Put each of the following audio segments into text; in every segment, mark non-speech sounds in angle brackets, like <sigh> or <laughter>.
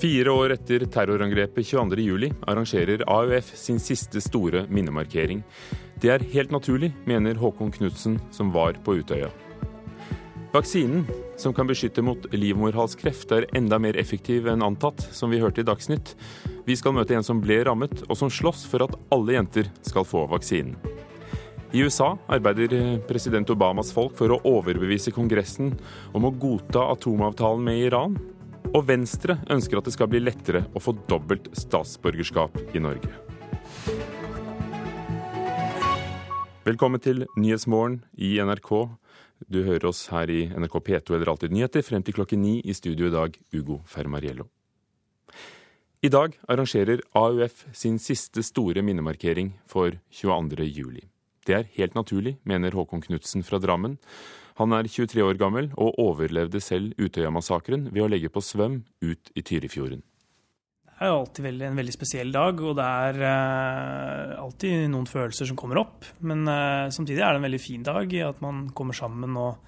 Fire år etter terrorangrepet 22.07 arrangerer AUF sin siste store minnemarkering. Det er helt naturlig, mener Håkon Knutsen, som var på Utøya. Vaksinen som kan beskytte mot livmorhalskreft, er enda mer effektiv enn antatt, som vi hørte i Dagsnytt. Vi skal møte en som ble rammet, og som slåss for at alle jenter skal få vaksinen. I USA arbeider president Obamas folk for å overbevise Kongressen om å godta atomavtalen med Iran. Og Venstre ønsker at det skal bli lettere å få dobbelt statsborgerskap i Norge. Velkommen til Nyhetsmorgen i NRK. Du hører oss her i NRK P2 eller Alltid nyheter frem til klokken ni i studio i dag, Ugo Fermariello. I dag arrangerer AUF sin siste store minnemarkering for 22. juli. Det er helt naturlig, mener Håkon Knutsen fra Drammen. Han er 23 år gammel og overlevde selv Utøya-massakren ved å legge på svøm ut i Tyrifjorden. Det er alltid en veldig spesiell dag, og det er uh, alltid noen følelser som kommer opp. Men uh, samtidig er det en veldig fin dag i at man kommer sammen og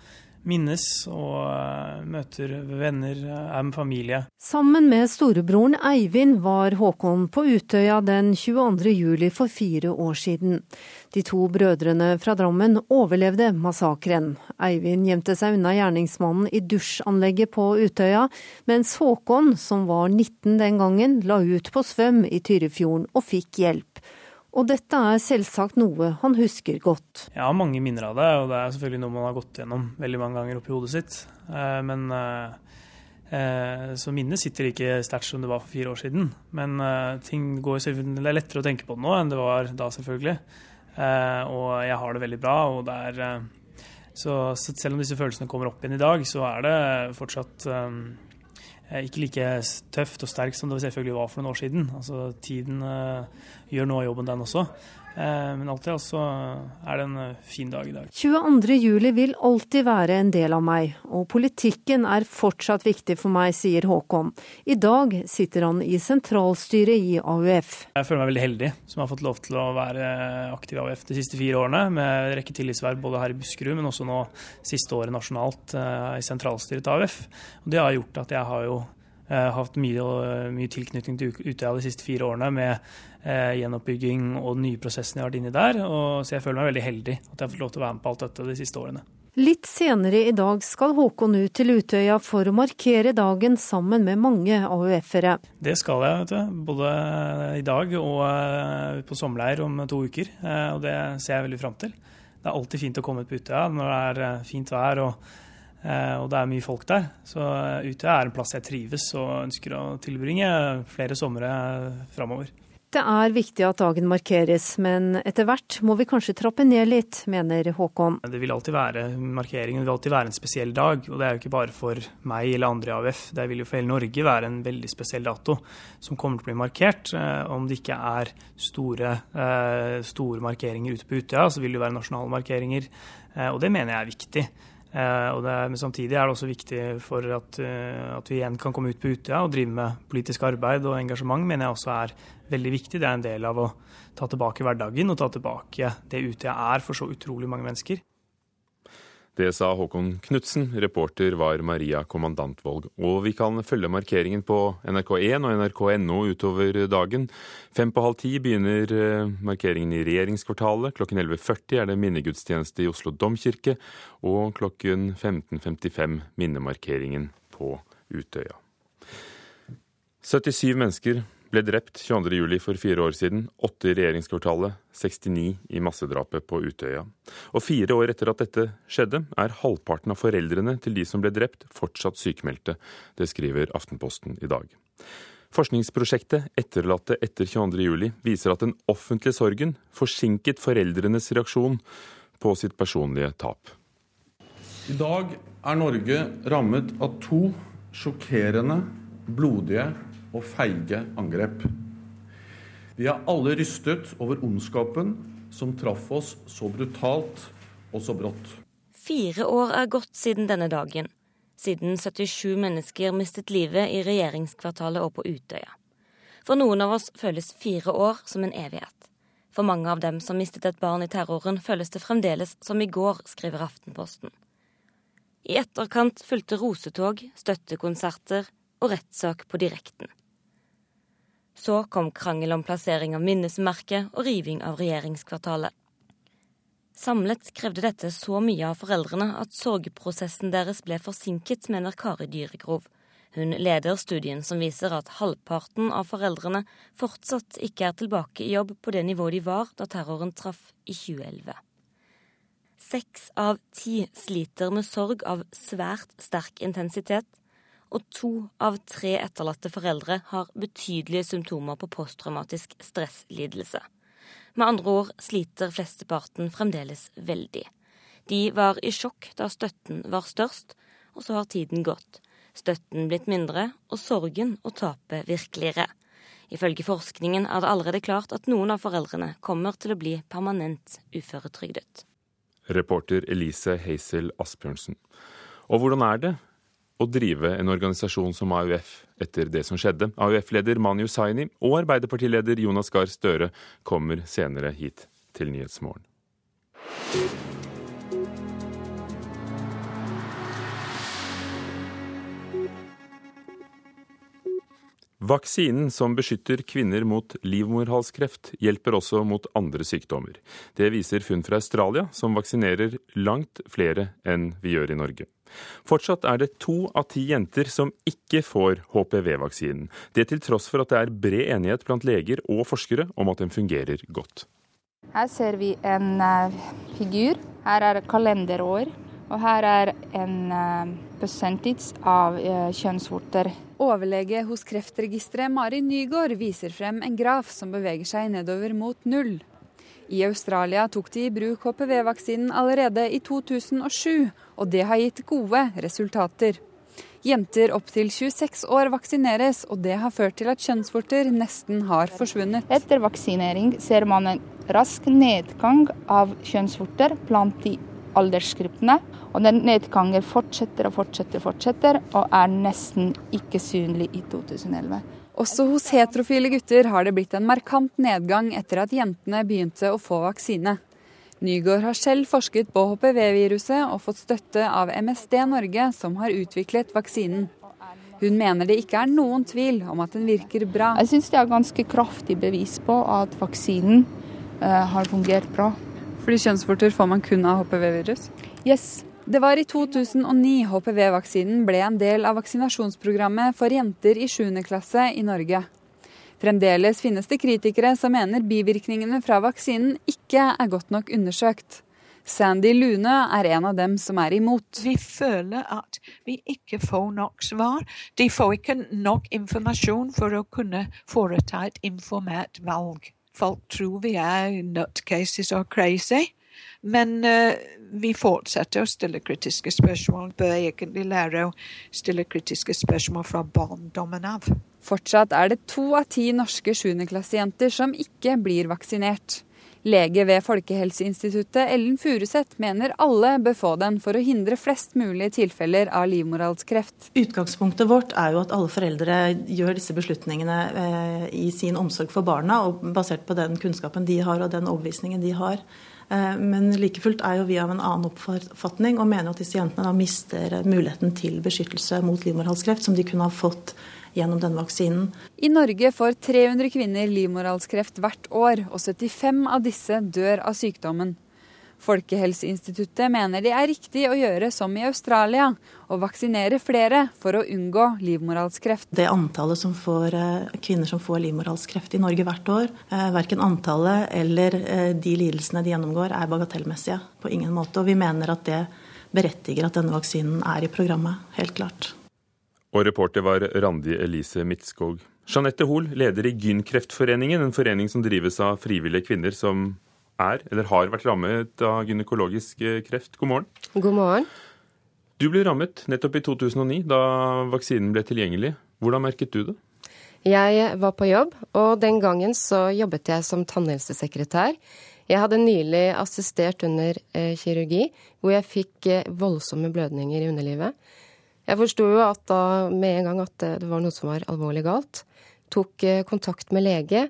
minnes og uh, møter venner, er med familie. Sammen med storebroren Eivind var Håkon på Utøya den 22. juli for fire år siden. De to brødrene fra Drammen overlevde massakren. Eivind gjemte seg unna gjerningsmannen i dusjanlegget på Utøya, mens Håkon, som var 19 den gangen, la ut på svøm i Tyrifjorden og fikk hjelp. Og dette er selvsagt noe han husker godt. Jeg har mange minner av det, og det er selvfølgelig noe man har gått gjennom veldig mange ganger oppi hodet sitt. Eh, men eh, Så minnet sitter ikke sterkt som det var for fire år siden. Men eh, ting går det er lettere å tenke på det nå enn det var da, selvfølgelig. Og jeg har det veldig bra. og det er så selv om disse følelsene kommer opp igjen i dag, så er det fortsatt Eh, ikke like tøft og sterk som det selvfølgelig var for noen år siden. Altså, tiden uh, gjør noe av jobben, den også. Uh, men alltid altså er det en fin dag i dag. 22.07 vil alltid være en del av meg, og politikken er fortsatt viktig for meg, sier Håkon. I dag sitter han i sentralstyret i AUF. Jeg føler meg veldig heldig som har fått lov til å være aktiv i AUF de siste fire årene, med rekke tillitsverv både her i Buskerud, men også nå siste året nasjonalt uh, i sentralstyret til AUF. Og det har gjort at jeg har jo Eh, hatt mye, mye, tilknytning til Utøya de siste fire årene med eh, gjenoppbygging og den nye prosessen jeg har vært inni der. Og, så jeg føler meg veldig heldig at jeg har fått lov til å være med på alt dette de siste årene. Litt senere i dag skal Håkon ut til Utøya for å markere dagen sammen med mange AUF-ere. Det skal jeg, vet du. Både i dag og eh, på sommerleir om to uker. Eh, og det ser jeg veldig fram til. Det er alltid fint å komme ut på Utøya når det er fint vær og Eh, og det er mye folk der. Så eh, Utøya er en plass jeg trives og ønsker å tilbringe flere somre framover. Det er viktig at dagen markeres, men etter hvert må vi kanskje trappe ned litt, mener Håkon. Det vil alltid være markeringen, det vil alltid være en spesiell dag. Og det er jo ikke bare for meg eller andre i AUF, det vil jo for hele Norge være en veldig spesiell dato som kommer til å bli markert. Eh, om det ikke er store, store markeringer ute på Utøya, så vil det være nasjonale markeringer. Og det mener jeg er viktig. Eh, er, men samtidig er det også viktig for at, eh, at, vi igjen kan komme ut på Utøya og drive med politisk arbeid og engasjement, mener jeg også er veldig viktig. Det er en del av å ta tilbake hverdagen og ta tilbake det Utøya er for så utrolig mange mennesker. Det sa Håkon Knutsen. Reporter var Maria Kommandantvolg. Og vi kan følge markeringen på NRK1 og nrk.no utover dagen. Fem på halv ti begynner eh, markeringen i regjeringskvartalet. Klokken 11.40 er det minnegudstjeneste i Oslo domkirke. Og klokken 15.55 minnemarkeringen på Utøya. 77 mennesker ble drept 22.07 for fire år siden, åtte i regjeringskvartalet, 69 i massedrapet på Utøya. Og fire år etter at dette skjedde, er halvparten av foreldrene til de som ble drept, fortsatt sykemeldte. Det skriver Aftenposten i dag. Forskningsprosjektet Etterlatte etter 22.07 viser at den offentlige sorgen forsinket foreldrenes reaksjon på sitt personlige tap. I dag er Norge rammet av to sjokkerende, blodige og feige angrep. Vi er alle rystet over ondskapen som traff oss så brutalt og så brått. Fire år er gått siden denne dagen. Siden 77 mennesker mistet livet i regjeringskvartalet og på Utøya. For noen av oss føles fire år som en evighet. For mange av dem som mistet et barn i terroren, føles det fremdeles som i går, skriver Aftenposten. I etterkant fulgte rosetog, støttekonserter og rettssak på direkten. Så kom krangel om plassering av minnesmerket og riving av regjeringskvartalet. Samlet krevde dette så mye av foreldrene at sorgprosessen deres ble forsinket, mener Kari Dyregrov. Hun leder studien som viser at halvparten av foreldrene fortsatt ikke er tilbake i jobb på det nivået de var da terroren traff i 2011. Seks av ti sliter med sorg av svært sterk intensitet, og to av tre etterlatte foreldre har betydelige symptomer på posttraumatisk stresslidelse. Med andre ord sliter flesteparten fremdeles veldig. De var i sjokk da støtten var størst, og så har tiden gått. Støtten blitt mindre, og sorgen og tapet virkeligere. Ifølge forskningen er det allerede klart at noen av foreldrene kommer til å bli permanent uføretrygdet. Reporter Elise Hazel Asbjørnsen. Og hvordan er det å drive en organisasjon som AUF etter det som skjedde. AUF-leder Mani Hussaini og Arbeiderpartileder Jonas Gahr Støre kommer senere hit til Nyhetsmorgen. Vaksinen som beskytter kvinner mot livmorhalskreft, hjelper også mot andre sykdommer. Det viser funn fra Australia, som vaksinerer langt flere enn vi gjør i Norge. Fortsatt er det to av ti jenter som ikke får HPV-vaksinen. Det til tross for at det er bred enighet blant leger og forskere om at den fungerer godt. Her ser vi en uh, figur. Her er kalenderår. Og her er en uh, percentage av uh, kjønnsvorter. Overlege hos Kreftregisteret Mari Nygaard viser frem en graf som beveger seg nedover mot null. I Australia tok de i bruk HPV-vaksinen allerede i 2007, og det har gitt gode resultater. Jenter opptil 26 år vaksineres, og det har ført til at kjønnsvorter nesten har forsvunnet. Etter vaksinering ser man en rask nedgang av kjønnsvorter blant de aldersgruppene. Og den nedgangen fortsetter og fortsetter og fortsetter, og er nesten ikke synlig i 2011. Også hos heterofile gutter har det blitt en markant nedgang etter at jentene begynte å få vaksine. Nygaard har selv forsket på HPV-viruset og fått støtte av MSD Norge, som har utviklet vaksinen. Hun mener det ikke er noen tvil om at den virker bra. Jeg syns det er ganske kraftig bevis på at vaksinen uh, har fungert bra. Fordi kjønnsvorter får man kun av HPV-virus? Yes. Det var i 2009 HPV-vaksinen ble en del av vaksinasjonsprogrammet for jenter i 7. klasse i Norge. Fremdeles finnes det kritikere som mener bivirkningene fra vaksinen ikke er godt nok undersøkt. Sandy Lune er en av dem som er imot. Vi føler at vi ikke får nok svar. De får ikke nok informasjon for å kunne foreta et informert valg. Folk tror vi er nutcases og crazy. Men uh, vi fortsetter å stille kritiske spørsmål. Bør egentlig lære å stille kritiske spørsmål fra barndommen av. Fortsatt er det to av ti norske sjuendeklassejenter som ikke blir vaksinert. Lege ved Folkehelseinstituttet Ellen Furuseth mener alle bør få den for å hindre flest mulig tilfeller av livmorhalskreft. Utgangspunktet vårt er jo at alle foreldre gjør disse beslutningene eh, i sin omsorg for barna, og basert på den kunnskapen de har og den overbevisningen de har. Eh, men like fullt er jo vi av en annen oppfatning og mener at disse jentene da mister muligheten til beskyttelse mot livmorhalskreft, som de kunne ha fått gjennom denne vaksinen. I Norge får 300 kvinner livmorhalskreft hvert år, og 75 av disse dør av sykdommen. Folkehelseinstituttet mener det er riktig å gjøre som i Australia, å vaksinere flere for å unngå livmorhalskreft. Det antallet som får, eh, kvinner som får livmorhalskreft i Norge hvert år, eh, verken antallet eller eh, de lidelsene de gjennomgår, er bagatellmessige på ingen måte. Og vi mener at det berettiger at denne vaksinen er i programmet, helt klart. Og reporter var Randi Elise Midtskog. Jeanette Hoel, leder i Gynkreftforeningen, en forening som drives av frivillige kvinner som er eller har vært rammet av gynekologisk eh, kreft. God morgen. God morgen. Du ble rammet nettopp i 2009, da vaksinen ble tilgjengelig. Hvordan merket du det? Jeg var på jobb, og den gangen så jobbet jeg som tannhelsesekretær. Jeg hadde nylig assistert under eh, kirurgi, hvor jeg fikk eh, voldsomme blødninger i underlivet. Jeg forsto jo at da med en gang at det var noe som var alvorlig galt. Tok eh, kontakt med lege.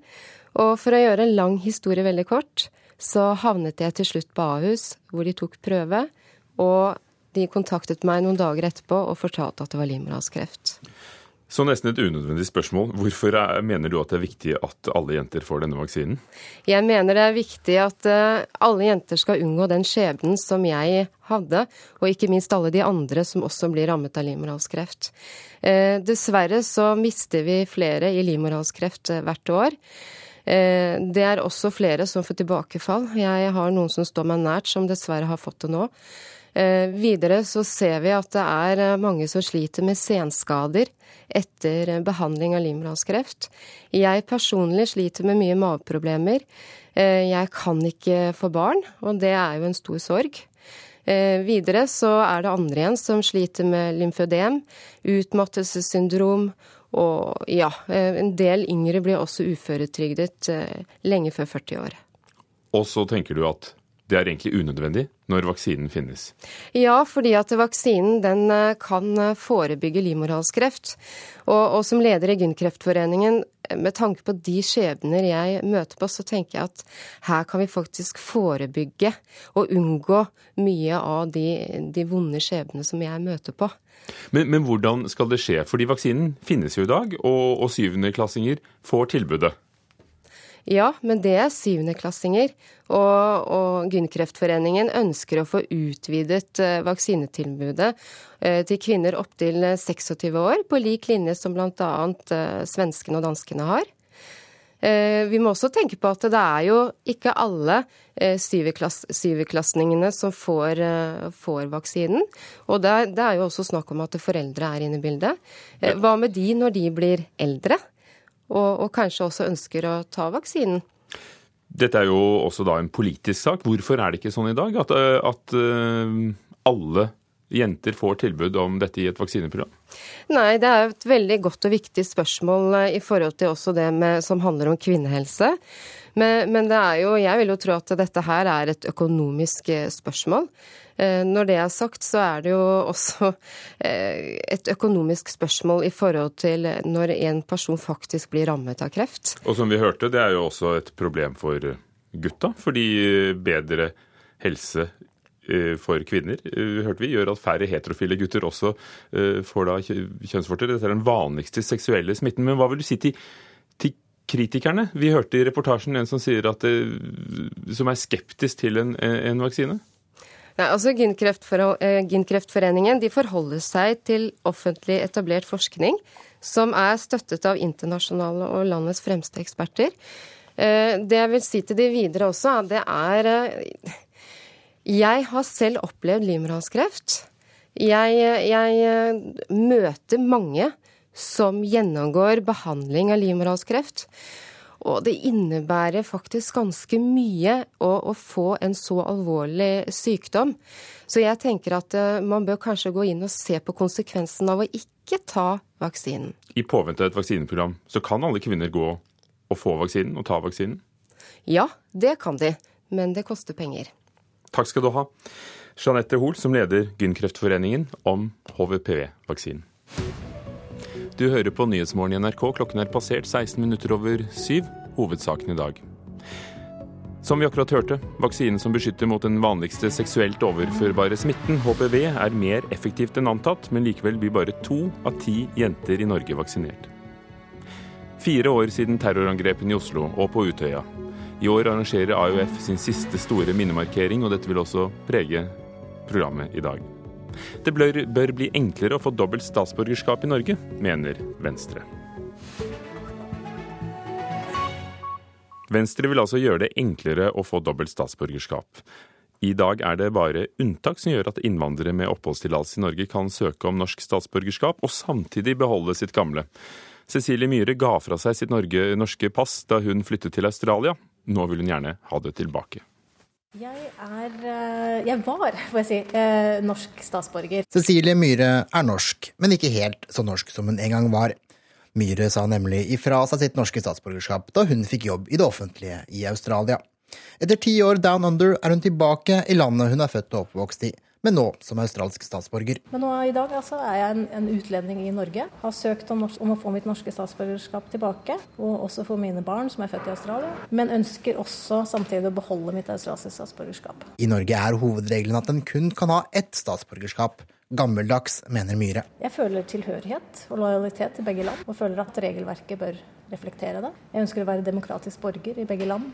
Og for å gjøre en lang historie veldig kort, så havnet jeg til slutt på Ahus, hvor de tok prøve. Og de kontaktet meg noen dager etterpå og fortalte at det var livmorhalskreft. Så nesten et unødvendig spørsmål. Hvorfor er, mener du at det er viktig at alle jenter får denne vaksinen? Jeg mener det er viktig at uh, alle jenter skal unngå den skjebnen som jeg hadde, og ikke minst alle de andre som også blir rammet av livmorhalskreft. Uh, dessverre så mister vi flere i livmorhalskreft uh, hvert år. Det er også flere som får tilbakefall. Jeg har noen som står meg nært, som dessverre har fått det nå. Videre så ser vi at det er mange som sliter med senskader etter behandling av livmorhalskreft. Jeg personlig sliter med mye maveproblemer. Eh, jeg kan ikke få barn, og det er jo en stor sorg. Eh, videre så er det andre igjen som sliter med lymfødem, utmattelsessyndrom og ja, eh, en del yngre blir også uføretrygdet lenge før 40 år. Og så tenker du at det er egentlig unødvendig når vaksinen finnes? Ja, fordi at vaksinen den eh, kan eh, forebygge livmorhalskreft. Og, og som leder i Gynkreftforeningen, eh, med tanke på de skjebner jeg møter på, så tenker jeg at her kan vi faktisk forebygge og unngå mye av de, de vonde skjebnene som jeg møter på. Men, men, hvordan skal det skje? Fordi vaksinen finnes jo i dag, og, og syvendeklassinger får tilbudet. Ja, men det er syvendeklassinger. Og, og Gynkreftforeningen ønsker å få utvidet uh, vaksinetilbudet uh, til kvinner opptil 26 eh, år, på lik linje som bl.a. Svenskene og danskene har. Uh, vi må også tenke på at det er jo ikke alle uh, syverklassingene som får, får, vaksinen. Og det, det, er jo også snakk om at foreldre er inne i bildet. hva med de når de blir eldre? og, og kanskje også ønsker å ta vaksinen. Dette er jo også da en politisk sak. Hvorfor er det ikke sånn i dag at, eh, at alle jenter får tilbud om dette i et vaksineprogram? Nei, det er et veldig godt og viktig spørsmål eh, i forhold til også det med, som handler om kvinnehelse. Men, men, det er jo, jeg vil jo tro at dette her er et økonomisk spørsmål. Eh, når det er sagt, så er det jo også eh, et økonomisk spørsmål i forhold til når en person faktisk blir rammet av kreft. Og som vi hørte, det er jo også et problem for gutta, fordi bedre helse eh, for kvinner hørte vi, gjør at færre heterofile gutter også får da kjønnsvorter. Dette er den vanligste seksuelle smitten. Men hva vil du si til, til kritikerne? Vi hørte i reportasjen en som sier at som er skeptisk til en, en vaksine? Nei, altså Gynkreftforeningen eh, de forholder seg til offentlig etablert forskning som er støttet av internasjonale og landets fremste eksperter. Eh, det jeg vil si til de videre også, det er eh, Jeg har selv opplevd livmorhalskreft. Jeg, jeg møter mange som gjennomgår behandling av livmorhalskreft. Og det innebærer faktisk ganske mye å, å, få en så alvorlig sykdom. Så jeg tenker at uh, man bør kanskje gå inn og se på konsekvensen av å ikke ta vaksinen. I påvente av et vaksineprogram så kan alle kvinner gå og få vaksinen og ta vaksinen? Ja, det kan de. Men det koster penger. Takk skal du ha. Jeanette Hoel, som leder Gynkreftforeningen, om HVPV-vaksinen. Du hører på Nyhetsmorgen i NRK. Klokken er passert 16 minutter over syv. Hovedsaken i dag. Som vi akkurat hørte, vaksinen som beskytter mot den vanligste seksuelt overførbare smitten, HPV, er mer effektivt enn antatt, men likevel blir bare to av ti jenter i Norge vaksinert. Fire år siden terrorangrepene i Oslo og på Utøya. I år arrangerer AUF sin siste store minnemarkering, og dette vil også prege programmet i dag. Det bør, bør bli enklere å få dobbelt statsborgerskap i Norge, mener Venstre. Venstre vil altså gjøre det enklere å få dobbelt statsborgerskap. I dag er det bare unntak som gjør at innvandrere med oppholdstillatelse i Norge kan søke om norsk statsborgerskap og samtidig beholde sitt gamle. Cecilie Myhre ga fra seg sitt norske pass da hun flyttet til Australia. Nå vil hun gjerne ha det tilbake. Jeg er eh, Jeg var, får jeg si, eh, norsk statsborger. Cecilie Myhre er norsk, men ikke helt så norsk som hun en gang var. Myhre sa nemlig ifra seg sitt norske statsborgerskap da hun fikk jobb i det offentlige i Australia. Etter ti år down under er hun tilbake i landet hun er født og oppvokst i men nå som australsk statsborger. Men nå i dag altså, er jeg en, en, utlending i Norge. Har søkt om, om, å få mitt norske statsborgerskap tilbake, og også for mine barn som er født i Australia. Men ønsker også samtidig å beholde mitt australske statsborgerskap. I Norge er hovedregelen at en kun kan ha ett statsborgerskap. gammeldags, mener Myhre. Jeg føler tilhørighet og lojalitet til begge land, og føler at regelverket bør reflektere det. Jeg ønsker å være demokratisk borger i begge land.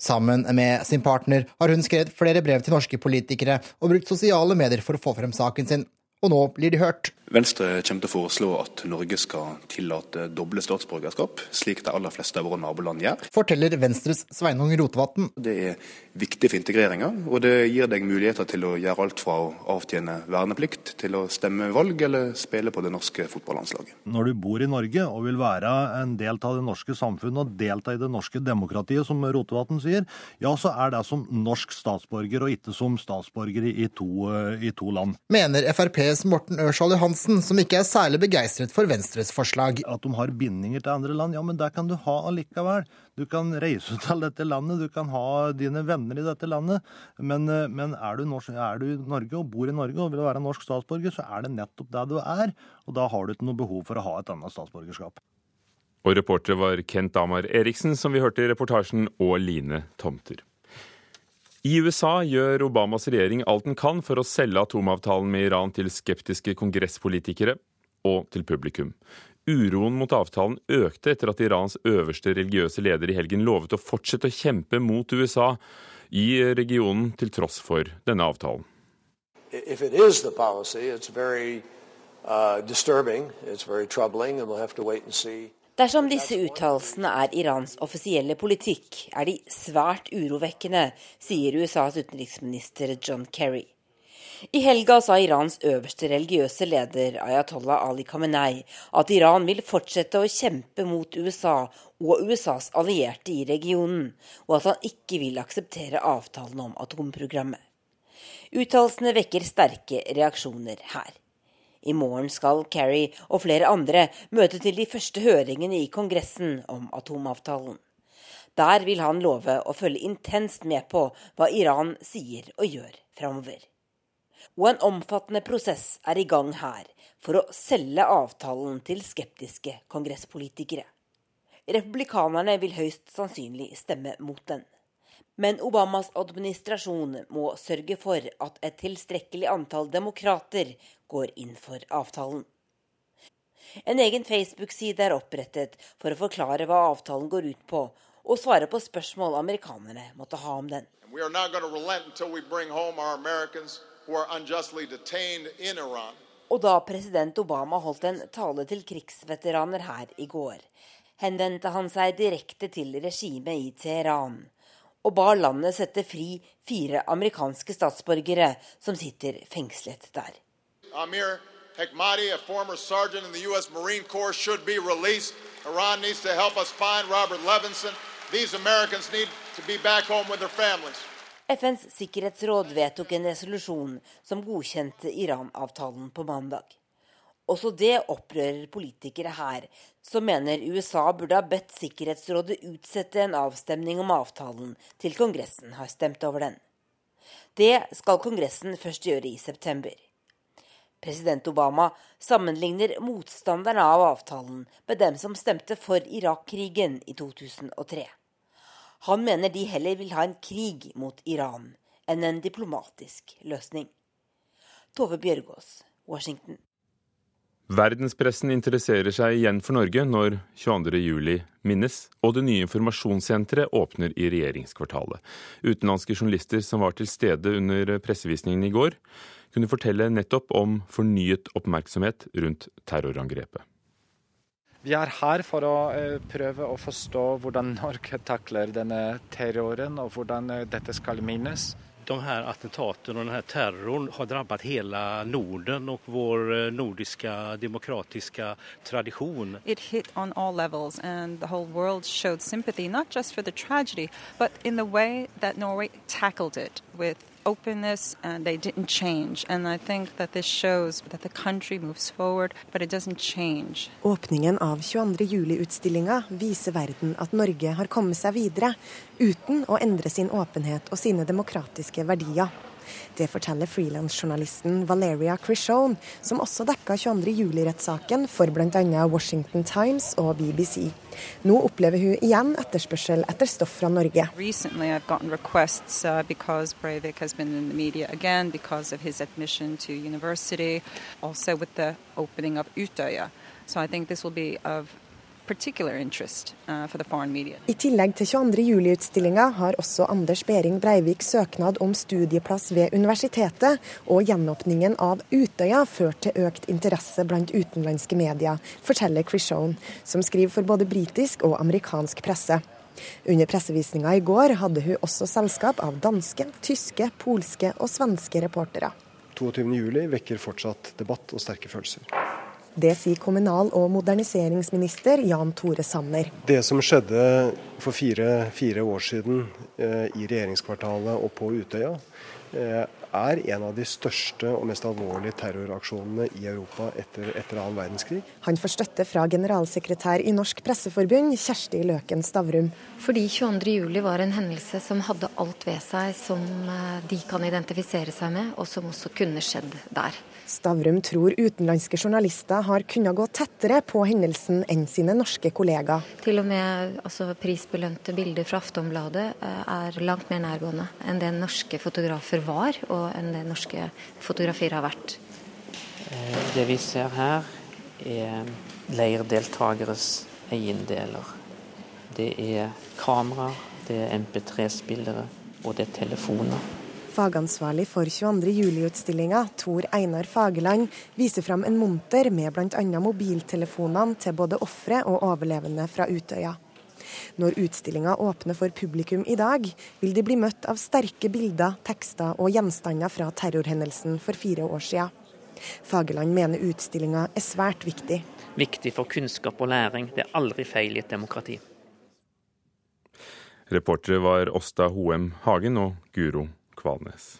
Sammen med sin partner har hun skrevet flere brev til norske politikere og brukt sosiale medier for å få frem saken sin og nå blir de hørt. Venstre kommer til å foreslå at Norge skal tillate doble statsborgerskap, slik de aller fleste av våre naboland gjør. Forteller Venstres Sveinung Rotevatn. Det er viktig for integreringa, og det gir deg muligheter til å gjøre alt fra å avtjene verneplikt til å stemme valg eller spille på det norske fotballandslaget. Når du bor i Norge og vil være en del av det norske samfunnet og delta i det norske demokratiet, som Rotevatn sier, ja, så er det som norsk statsborger og ikke som statsborger i to, i to land. Mener Frps Morten Ørsal Johansen, som ikke er særlig begeistret for Venstres forslag. At de har bindinger til andre land, ja, men det kan du ha allikevel. Du kan reise til dette landet, du kan ha dine venner i dette landet. Men, eh, men er, du norsk, er, du i Norge og bor i Norge og vil være norsk statsborger, så er det nettopp det du er. Og da har du ikke noe behov for å ha et annet statsborgerskap. Og reportere var Kent Amar Eriksen, som vi hørte i reportasjen, og Line Tomter. I USA gjør Obamas regjering alt den kan for å selge atomavtalen med Iran til skeptiske kongresspolitikere og til publikum. Uroen mot avtalen økte etter at Irans øverste religiøse leder i helgen lovet å fortsette å kjempe mot USA i regionen til tross for denne avtalen. Policy, it's very uh, disturbing, it's very troubling, and we'll have to wait and see. Dersom disse uttalelsene er Irans offisielle politikk, er de svært urovekkende, sier USAs utenriksminister John Kerry. I helga sa Irans øverste religiøse leder Ayatollah Ali Khamenei at Iran vil fortsette å kjempe mot USA og USAs allierte i regionen, og at han ikke vil akseptere avtalen om atomprogrammet. Uttalelsene vekker sterke reaksjoner her. I morgen skal Kerry og flere andre møte til de første høringene i Kongressen om atomavtalen. Der vil han love å følge intenst med på hva Iran sier og gjør framover. Og en omfattende prosess er i gang her for å selge avtalen til skeptiske kongresspolitikere. Republikanerne vil høyst sannsynlig stemme mot den. Men Obamas administrasjon må sørge for at et tilstrekkelig antall demokrater går inn for avtalen. En egen Facebook-side er opprettet for å forklare hva avtalen går ut på, og svare på spørsmål amerikanerne måtte ha om den. Og da president Obama holdt en tale til krigsveteraner her i går, henvendte han seg direkte til regimet i Teheran og ba landet sette fri fire amerikanske statsborgere som sitter fengslet der. Amir Hekmati, a former sergeant in the U.S. Marine Corps, should be released. Iran needs to help us find Robert Levinson. These Americans need to be back home with their families. FNs sikkerhetsråd vedtok en resolusjon som godkjente Iran-avtalen på mandag. Også det opprører politikere her, som mener USA burde ha bedt Sikkerhetsrådet utsette en avstemning om avtalen til Kongressen har stemt over den. Det skal Kongressen først gjøre i september. President Obama sammenligner motstanderne av avtalen med dem som stemte for Irak-krigen i 2003. Han mener de heller vil ha en krig mot Iran enn en diplomatisk løsning. Tove Bjørgaas, Washington. Verdenspressen interesserer seg igjen for Norge når 22.07 minnes, og det nye informasjonssenteret åpner i regjeringskvartalet. Utenlandske journalister som var til stede under pressevisningen i går, kunne fortelle nettopp om fornyet oppmerksomhet rundt terrorangrepet. Vi er her for å eh, prøve å forstå hvordan Norge takler denne terroren, og hvordan eh, dette skal minnes. De her attentatene og denne terroren har drabbet hele Norden og vår eh, nordiske demokratiske tradisjon. It hit on all levels, and the whole world showed sympathy, not just for the tragedy, but in the way that Norway tackled it with openness and they didn't change. And I think that this shows that the country moves forward, but it doesn't change. Åpningen av 22. juli-utstillinga viser verden at Norge har kommet seg videre uten å endre sin åpenhet og sine demokratiske verdier. Det forteller frilansjournalisten Valeria Crishone, som også dekka 22.07-rettssaken for bl.a. Washington Times og BBC. Nå opplever hun igjen etterspørsel etter stoff fra Norge. Recently uh. So I think this will be of I tillegg til 22. juli-utstillinga har også Anders Behring Breivik søknad om studieplass ved universitetet, og gjenåpningen av Utøya ført til økt interesse blant utenlandske medier, forteller Krishone, som skriver for både britisk og amerikansk presse. Under pressevisninga i går hadde hun også selskap av danske, tyske, polske og svenske reportere. 22.07 vekker fortsatt debatt og sterke følelser. Det sier kommunal- og moderniseringsminister Jan Tore Sanner. Det som skjedde for fire, fire år siden eh, i regjeringskvartalet og på Utøya, eh, er en av de største og mest alvorlige terroraksjonene i Europa etter, etter annen verdenskrig. Han får støtte fra generalsekretær i Norsk Presseforbund, Kjersti Løken Stavrum. Fordi 22.07 var en hendelse som hadde alt ved seg som eh, de kan identifisere seg med, og som også kunne skjedd der. Stavrum tror utenlandske journalister har kunnet gå tettere på hendelsen enn sine norske kollegaer. Til og med altså, prisbelønte bilder fra Aftonbladet eh, er langt mer nærgående enn det norske fotografer var, og enn det norske fotografier har vært. Eh, det vi ser her, er leirdeltakeres eiendeler. Det er kameraer, det er MP3-spillere og det er telefoner. Fagansvarlig for 22.07-utstillinga, Tor Einar Fageland, viser fram en monter med bl.a. mobiltelefonene til både ofre og overlevende fra Utøya. Når utstillinga åpner for publikum i dag, vil de bli møtt av sterke bilder, tekster og gjenstander fra terrorhendelsen for fire år siden. Fageland mener utstillinga er svært viktig. Viktig for kunnskap og læring. Det er aldri feil i et demokrati. Reportere var Åsta Hoem Hagen og Guro Kvalnes.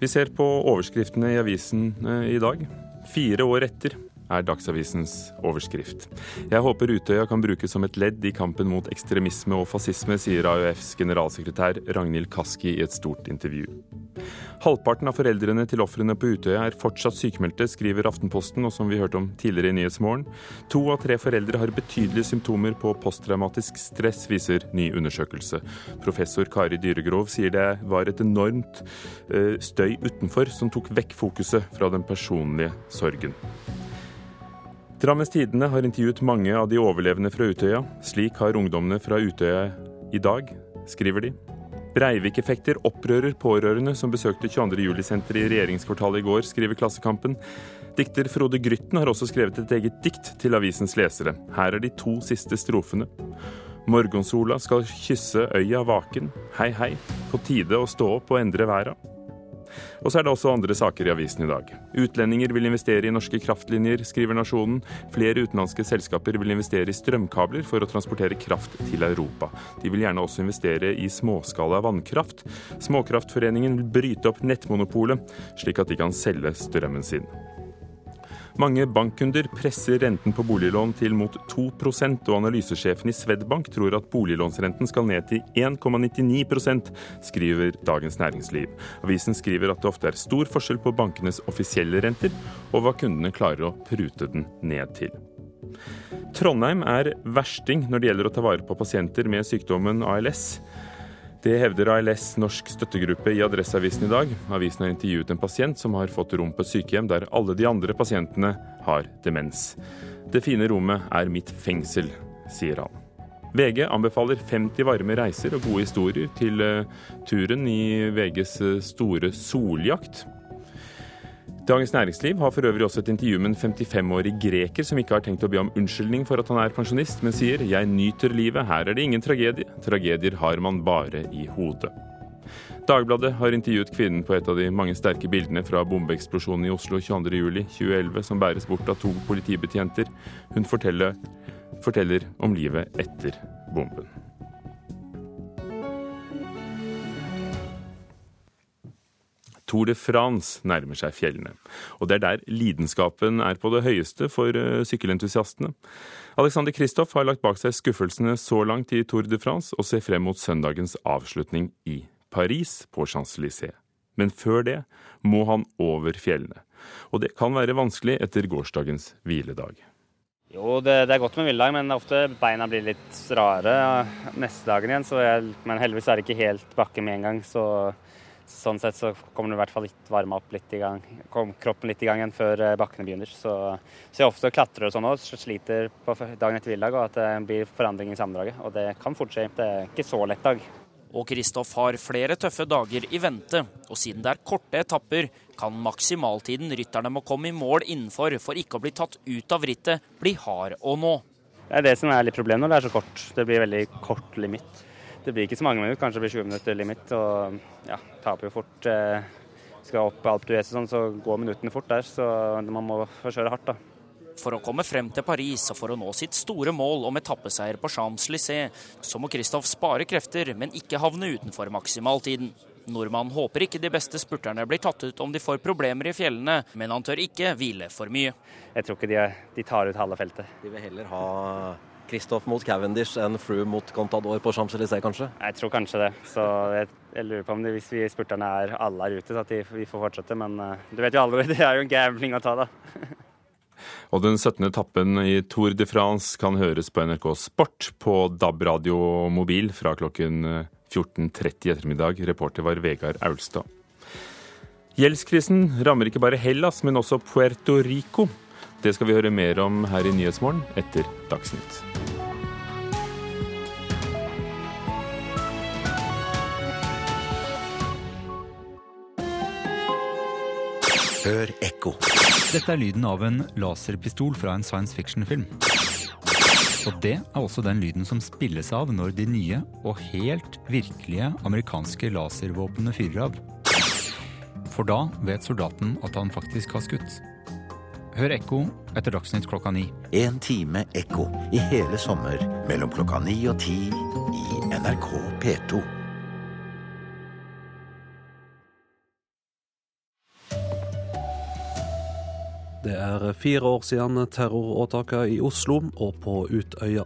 Vi ser på overskriftene i avisen i dag. Fire år etter er Dagsavisens overskrift. Jeg håper Utøya kan brukes som et ledd i kampen mot ekstremisme og fascisme, sier AUFs generalsekretær Ragnhild Kaski i et stort intervju. Halvparten av foreldrene til ofrene på Utøya er fortsatt sykemeldte, skriver Aftenposten, og som vi hørte om tidligere i Nyhetsmorgen. To av tre foreldre har betydelige symptomer på posttraumatisk stress, viser ny undersøkelse. Professor Kari Dyregrov sier det var et enormt eh, støy utenfor som tok vekk fokuset fra den personlige sorgen. Drammens Tidende har intervjuet mange av de overlevende fra Utøya. Slik har ungdommene fra Utøya i dag, skriver de. Breivik-effekter opprører pårørende som besøkte 22.07-senteret i regjeringskvartalet i går, skriver Klassekampen. Dikter Frode Grytten har også skrevet et eget dikt til avisens lesere. Her er de to siste strofene. Morgensola skal kysse øya vaken. Hei, hei, på tide å stå opp og endre verda. Og så er det også andre saker i avisen i dag. Utlendinger vil investere i norske kraftlinjer, skriver Nasjonen. Flere utenlandske selskaper vil investere i strømkabler for å transportere kraft til Europa. De vil gjerne også investere i småskala vannkraft. Småkraftforeningen vil bryte opp nettmonopolet, slik at de kan selge strømmen sin. Mange bankkunder presser renten på boliglån til mot 2% og analysesjefen i Swedbank tror at boliglånsrenten skal ned til 1,99% skriver Dagens Næringsliv. Avisen skriver at det ofte er stor forskjell på bankenes offisielle renter, og hva kundene klarer å prute den ned til. Trondheim er versting når det gjelder å ta vare på pasienter med sykdommen ALS. Det hevder ALS norsk støttegruppe i Adresseavisen i dag. Avisen har intervjuet en pasient som har fått rom på et sykehjem der alle de andre pasientene har demens. Det fine rommet er mitt fengsel, sier han. VG anbefaler 50 varme reiser og gode historier til uh, turen i VGs uh, store soljakt. Dagens Næringsliv har for øvrig også et intervju med en 55-årig greker som ikke har tenkt å be om unnskyldning for at han er pensjonist, men sier 'jeg nyter livet, her er det ingen tragedie'. Tragedier har man bare i hodet. Dagbladet har intervjuet kvinnen på et av de mange sterke bildene fra bombeeksplosjonen i Oslo 22.07.2011 som bæres bort av to politibetjenter. Hun forteller, forteller om livet etter bomben. Tour de France nærmer seg fjellene. Og det er der lidenskapen er på det høyeste for eh, sykkelentusiastene. Alexander Kristoff har lagt bak seg skuffelsene så langt i Tour de France, og ser frem mot søndagens avslutning i Paris på Champs-Élysées. Men før det må han over fjellene. Og det kan være vanskelig etter gårsdagens hviledag. Jo, det, det er godt med hviledag, men ofte beina blir litt rare neste dagen igjen. Jeg, men heldigvis er det ikke helt bakke med en gang. Så sånn sett så kommer det i hvert fall litt varma opp litt i gang. Kom kroppen litt i gang igjen før eh, bakkene begynner. Så, så jeg ofte klatrer og sånn òg, sliter på dagen etter hviledag, og at det blir forandring i sammendraget. Og det kan fort skje. Det er ikke så lett dag. Og Kristoff har flere tøffe dager i vente, og siden det er korte etapper, kan maksimaltiden rytterne må komme i mål innenfor for ikke å bli tatt ut av rittet, bli hard å nå. Det er det som er litt problemet når det er så kort. Det blir veldig kort limit. Det blir ikke så mange minutter, kanskje det blir 20 minutter limit. Og ja, taper jo fort. Eh, skal opp Alp d'Huez sånn, så går minuttene fort der. Så man må få kjøre hardt, da. For å komme frem til Paris og for å nå sitt store mål om etappeseier på Champs-Élysées, så må Kristoff spare krefter, men ikke havne utenfor maksimaltiden. Nordmannen håper ikke de beste spurterne blir tatt ut om de får problemer i fjellene, men han tør ikke hvile for mye. Jeg tror ikke de, de tar ut halve feltet. De vil heller ha Kristoff mot Cavendish enn Froome mot Contador på Champs-Élysées, kanskje? Jeg tror kanskje det. Så jeg, jeg lurer på om det, hvis vi spurterne er alle er ute, så at de, vi får fortsette. Men uh, du vet jo aldri, <laughs> det er jo en gambling å ta, da. <laughs> Og den 17. etappen i Tour de France kan høres på NRK Sport på DAB radio mobil fra klokken 14.30 i ettermiddag. Reporter var Vegard Aulstad. Gjeldskrisen rammer ikke bare Hellas, men også Puerto Rico. Det skal vi høre mer om her i Nyhetsmorgen etter Dagsnytt. Hør ekko. Dette er lyden av en laserpistol fra en science fiction-film. Og det er også den lyden som spilles av når de nye og helt virkelige amerikanske laservåpnene fyrer av. For da vet soldaten at han faktisk har skutt. Hør ekko etter Dagsnytt klokka ni. En time ekko i hele sommer mellom klokka ni og ti i NRK P2. Det er fire år siden terroråtaket i Oslo og på Utøya.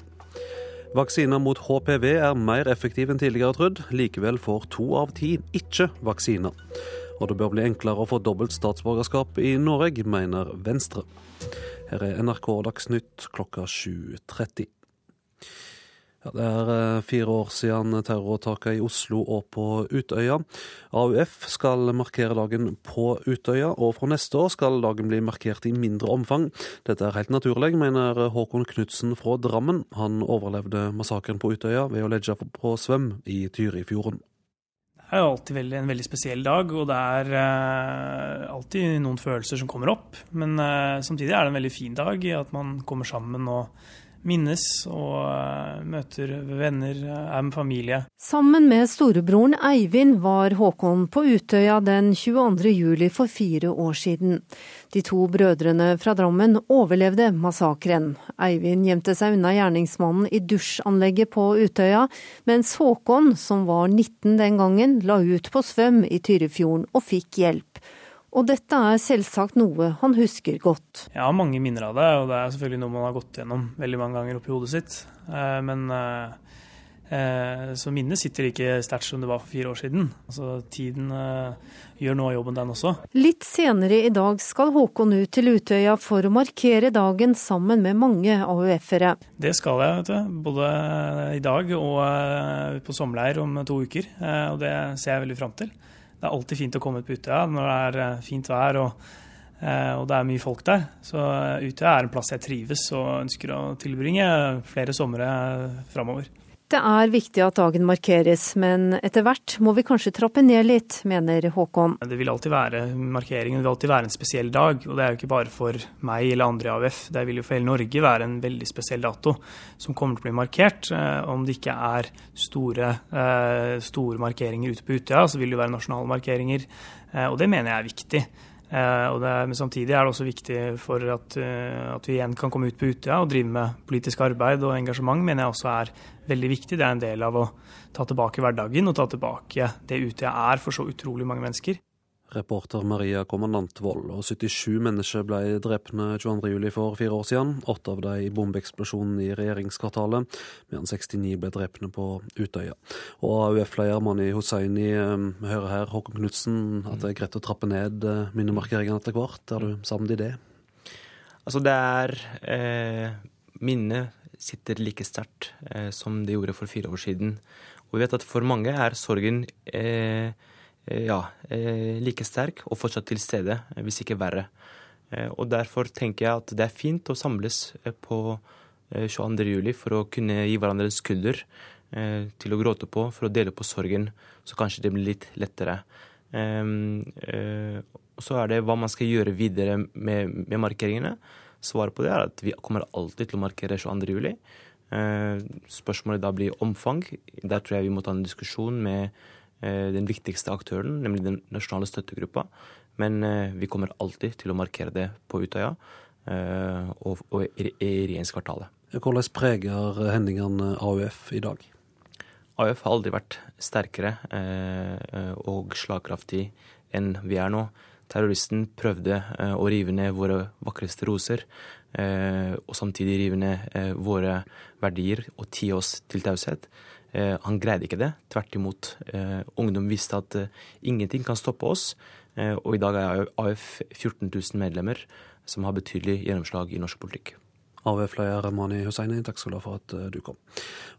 Vaksiner mot HPV er mer effektiv enn tidligere trodd. Likevel får to av ti ikke vaksiner. Og det bør bli enklere å få dobbelt statsborgerskap i Norge, mener Venstre. Her er NRK Dagsnytt klokka 7.30. Ja, det er eh, fire år siden terroråtaket i Oslo og på Utøya. AUF skal markere dagen på Utøya, og fra neste år skal dagen bli markert i mindre omfang. Dette er helt naturlig, mener Håkon Knutsen fra Drammen. Han overlevde massakren på Utøya ved å legge på svøm i Tyrifjorden. Det er alltid veldig, en veldig spesiell dag, og det er uh, alltid noen følelser som kommer opp. Men uh, samtidig er det en veldig fin dag i at man kommer sammen og minnes og uh, møter venner, er med familie. Sammen med storebroren Eivind var Håkon på Utøya den 22. juli for fire år siden. De to brødrene fra Drammen overlevde massakren. Eivind gjemte seg unna gjerningsmannen i dusjanlegget på Utøya, mens Håkon, som var 19 den gangen, la ut på svøm i Tyrifjorden og fikk hjelp. Og dette er selvsagt noe han husker godt. Jeg har mange minner av det, og det er selvfølgelig noe man har gått gjennom veldig mange ganger oppi hodet sitt. Eh, men eh, så minnet sitter ikke sterkt som det var for fire år siden. Altså, tiden eh, gjør noe av jobben, den også. Litt senere i dag skal Håkon ut til Utøya for å markere dagen sammen med mange AUF-ere. Det skal jeg, vet du. Både i dag og på sommerleir om to uker. Og det ser jeg veldig fram til. Det er alltid fint å komme ut på Utøya når det er eh, fint vær og, eh, og det er mye folk der. Så eh, Utøya er en plass jeg trives og ønsker å tilbringe flere somre framover. Det er viktig at dagen markeres, men etter hvert må vi kanskje trappe ned litt, mener Håkon. Det vil alltid være markeringen, det vil alltid være en spesiell dag. Og det er jo ikke bare for meg eller andre i AUF, det vil jo for hele Norge være en veldig spesiell dato som kommer til å bli markert. Eh, om det ikke er store, eh, store markeringer ute på Utøya, så vil det jo være nasjonale markeringer. Eh, og det mener jeg er viktig. Uh, er, men samtidig er det også viktig for at, uh, at, vi igjen kan komme ut på Utøya og drive med politisk arbeid og engasjement, mener jeg også er veldig viktig. Det er en del av å ta tilbake hverdagen og ta tilbake det Utøya er for så utrolig mange mennesker. Reporter Maria Kommandantvold. Og 77 mennesker ble drepne 22.07. for fire år siden. Åtte av dem i bombeeksplosjonen i regjeringskvartalet, mens 69 ble drepne på Utøya. Og AUF-leder Mani Hussaini, vi hører her Håkon Knutsen, at det er greit å trappe ned eh, minnemarkeringene etter hvert. Er du sammen i det? Altså det er eh, Minnet sitter like sterkt eh, som det gjorde for fire år siden. Og vi vet at for mange er sorgen Eh, ja, eh, like sterk og fortsatt til stede, eh, hvis ikke verre. Og Derfor tenker jeg at det er fint å samles på 22. juli for å kunne gi hverandre en skulder til å gråte på, for å dele på sorgen, så kanskje det blir litt lettere. Og Så er det hva man skal gjøre videre med, med markeringene. Svaret på det er at vi kommer alltid til å markere 22. juli. Spørsmålet da blir omfang. Der tror jeg vi må ta en diskusjon med Eh, den viktigste aktøren, nemlig den nasjonale støttegruppa. Men eh, vi kommer alltid til å markere det på Utøya eh, og, og i regjeringskvartalet. Hvordan preger hendelsene AUF i dag? AUF har aldri vært sterkere og slagkraftig enn vi er nå. Terroristen prøvde å rive ned våre vakreste roser, og samtidig rive ned våre verdier og tie oss til taushet. Eh, han greide ikke det. Tvert imot. Eh, ungdom visste at eh, ingenting kan stoppe oss. Og i dag er AUF 14 000 medlemmer, som har betydelig gjennomslag i norsk politikk. AUF-leder Mani Hussaini, takk skal du ha for at du kom.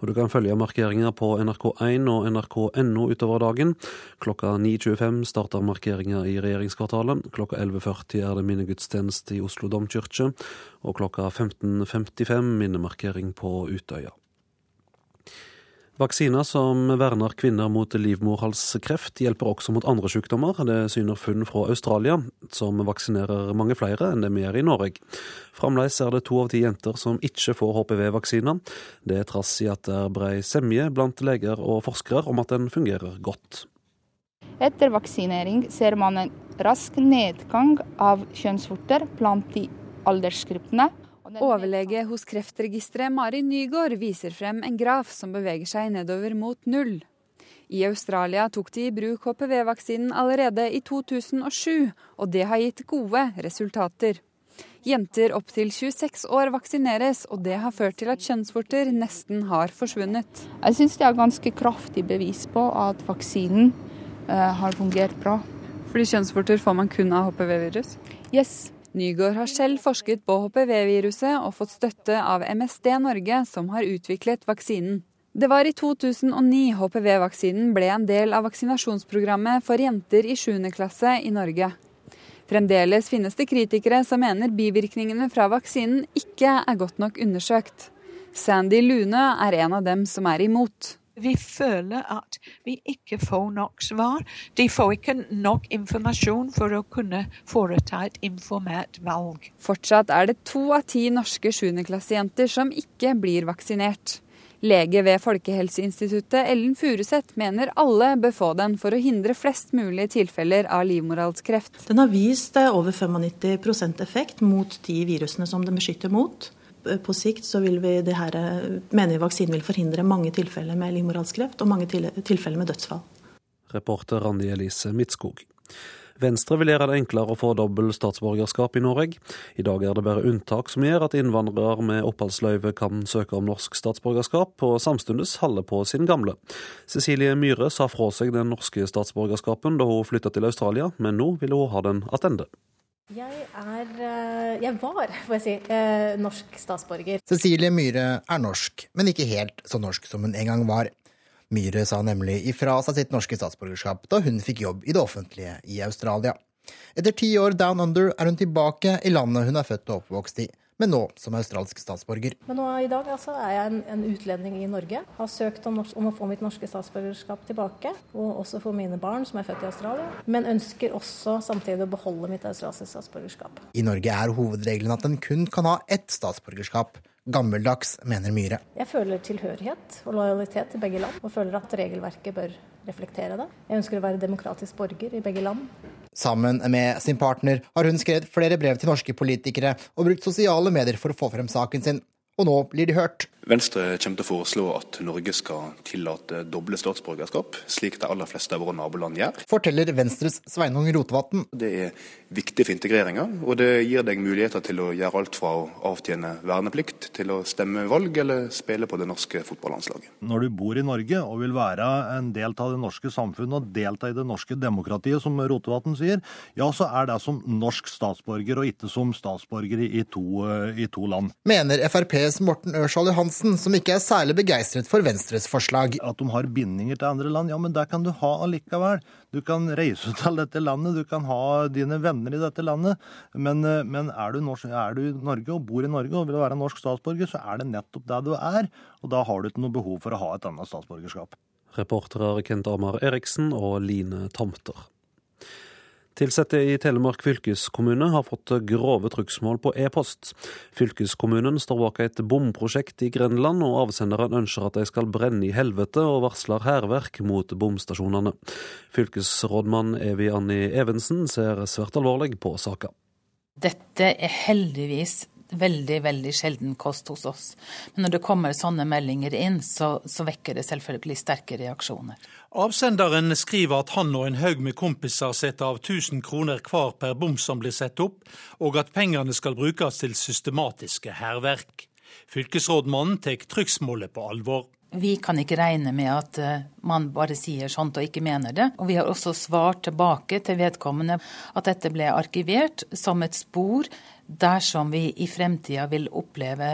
Og Du kan følge markeringer på NRK1 og nrk.no utover dagen. Klokka 9.25 starter markeringer i regjeringskvartalet. Klokka 11.40 er det minnegudstjeneste i Oslo domkirke. Og klokka 15.55 minnemarkering på Utøya. Vaksiner som verner kvinner mot livmorhalskreft, hjelper også mot andre sykdommer. Det syner funn fra Australia, som vaksinerer mange flere enn det vi gjør i Norge. Fremdeles er det to av ti jenter som ikke får HPV-vaksiner. Det er trass i at det er brei semje blant leger og forskere om at den fungerer godt. Etter vaksinering ser man en rask nedgang av kjønnsvorter blant de aldersgruppene Overlege hos Kreftregisteret Mari Nygaard viser frem en graf som beveger seg nedover mot null. I Australia tok de i bruk HPV-vaksinen allerede i 2007, og det har gitt gode resultater. Jenter opptil 26 år vaksineres, og det har ført til at kjønnsvorter nesten har forsvunnet. Jeg syns det er ganske kraftig bevis på at vaksinen uh, har fungert bra. Fordi kjønnsvorter får man kun av HPV-virus? Yes. Nygaard har selv forsket på HPV-viruset og fått støtte av MSD Norge, som har utviklet vaksinen. Det var i 2009 HPV-vaksinen ble en del av vaksinasjonsprogrammet for jenter i 7. klasse i Norge. Fremdeles finnes det kritikere som mener bivirkningene fra vaksinen ikke er godt nok undersøkt. Sandy Lune er en av dem som er imot. Vi føler at vi ikke får nok svar. De får ikke nok informasjon for å kunne foreta et informert valg. Fortsatt er det to av ti norske sjuendeklassejenter som ikke blir vaksinert. Lege ved Folkehelseinstituttet Ellen Furuseth mener alle bør få den for å hindre flest mulig tilfeller av livmorhalskreft. Den har vist over 95% effekt mot de virusene som den beskytter mot på sikt så vil vi det her, mener vi vaksinen vil forhindre mange tilfeller med livmorhalskreft og mange tilfeller med dødsfall. Reporter Randi Elise Midtskog. Venstre vil gjøre det enklere å få dobbelt statsborgerskap i Norge. I dag er det bare unntak som gjør at innvandrere med oppholdsløyve kan søke om norsk statsborgerskap, og samtidig holde på sin gamle. Cecilie Myhre sa fra seg den norske statsborgerskapen da hun flytta til Australia, men nå vil hun ha den tilbake. Jeg er eh, Jeg var, får jeg si, eh, norsk statsborger. Cecilie Myhre er norsk, men ikke helt så norsk som hun en gang var. Myhre sa nemlig ifra seg sitt norske statsborgerskap da hun fikk jobb i det offentlige i Australia. Etter ti år down under er hun tilbake i landet hun er født og oppvokst i men nå som australsk statsborger. Men nå i dag altså, er jeg en, en, utlending i Norge. Har søkt om, om, å få mitt norske statsborgerskap tilbake, og også for mine barn som er født i Australia. Men ønsker også samtidig å beholde mitt australske statsborgerskap. I Norge er hovedregelen at en kun kan ha ett statsborgerskap. Gammeldags, mener Myhre. Jeg føler tilhørighet og lojalitet til begge land, og føler at regelverket bør reflektere det. Jeg ønsker å være demokratisk borger i begge land. Sammen med sin partner har hun skrevet flere brev til norske politikere og brukt sosiale medier for å få frem saken sin. Og nå blir de hørt. Venstre kommer til å foreslå at Norge skal tillate doble statsborgerskap, slik de aller fleste av våre naboland gjør. Forteller Venstres Sveinung Rotevatn. Det er viktig for integreringa, og det gir deg muligheter til å gjøre alt fra å avtjene verneplikt til å stemme valg eller spille på det norske fotballandslaget. Når du bor i Norge og vil være en del av det norske samfunnet og delta i det norske demokratiet, som Rotevatn sier, ja, så er det som norsk statsborger og ikke som statsborger i to, i to land. Mener FrPs Morten Ørsal Johansen, som ikke er særlig begeistret for Venstres forslag. At de har bindinger til andre land, ja, men det kan du ha allikevel. Du kan reise til dette landet, du kan ha dine venner i dette landet. Men, men er, du norsk, er, du i Norge og bor i Norge og vil være norsk statsborger, så er det nettopp det du er. Og da har du ikke noe behov for å ha et annet statsborgerskap. Reportere Kent Amar Eriksen og Line Tomter. Ansatte i Telemark fylkeskommune har fått grove trugsmål på e-post. Fylkeskommunen står bak et bomprosjekt i Grenland, og avsenderen ønsker at de skal brenne i helvete, og varsler hærverk mot bomstasjonene. Fylkesrådmann Evi Anni Evensen ser svært alvorlig på saka. Dette er heldigvis veldig, veldig sjelden kost hos oss. Men når det kommer sånne meldinger inn, så, så vekker det selvfølgelig sterke reaksjoner. Avsenderen skriver at han og en haug med kompiser setter av 1000 kroner hver per bom som blir satt opp, og at pengene skal brukes til systematiske hærverk. Fylkesrådmannen tar trykksmålet på alvor. Vi kan ikke regne med at man bare sier sånt og ikke mener det. Og vi har også svart tilbake til vedkommende at dette ble arkivert som et spor dersom vi i fremtida vil oppleve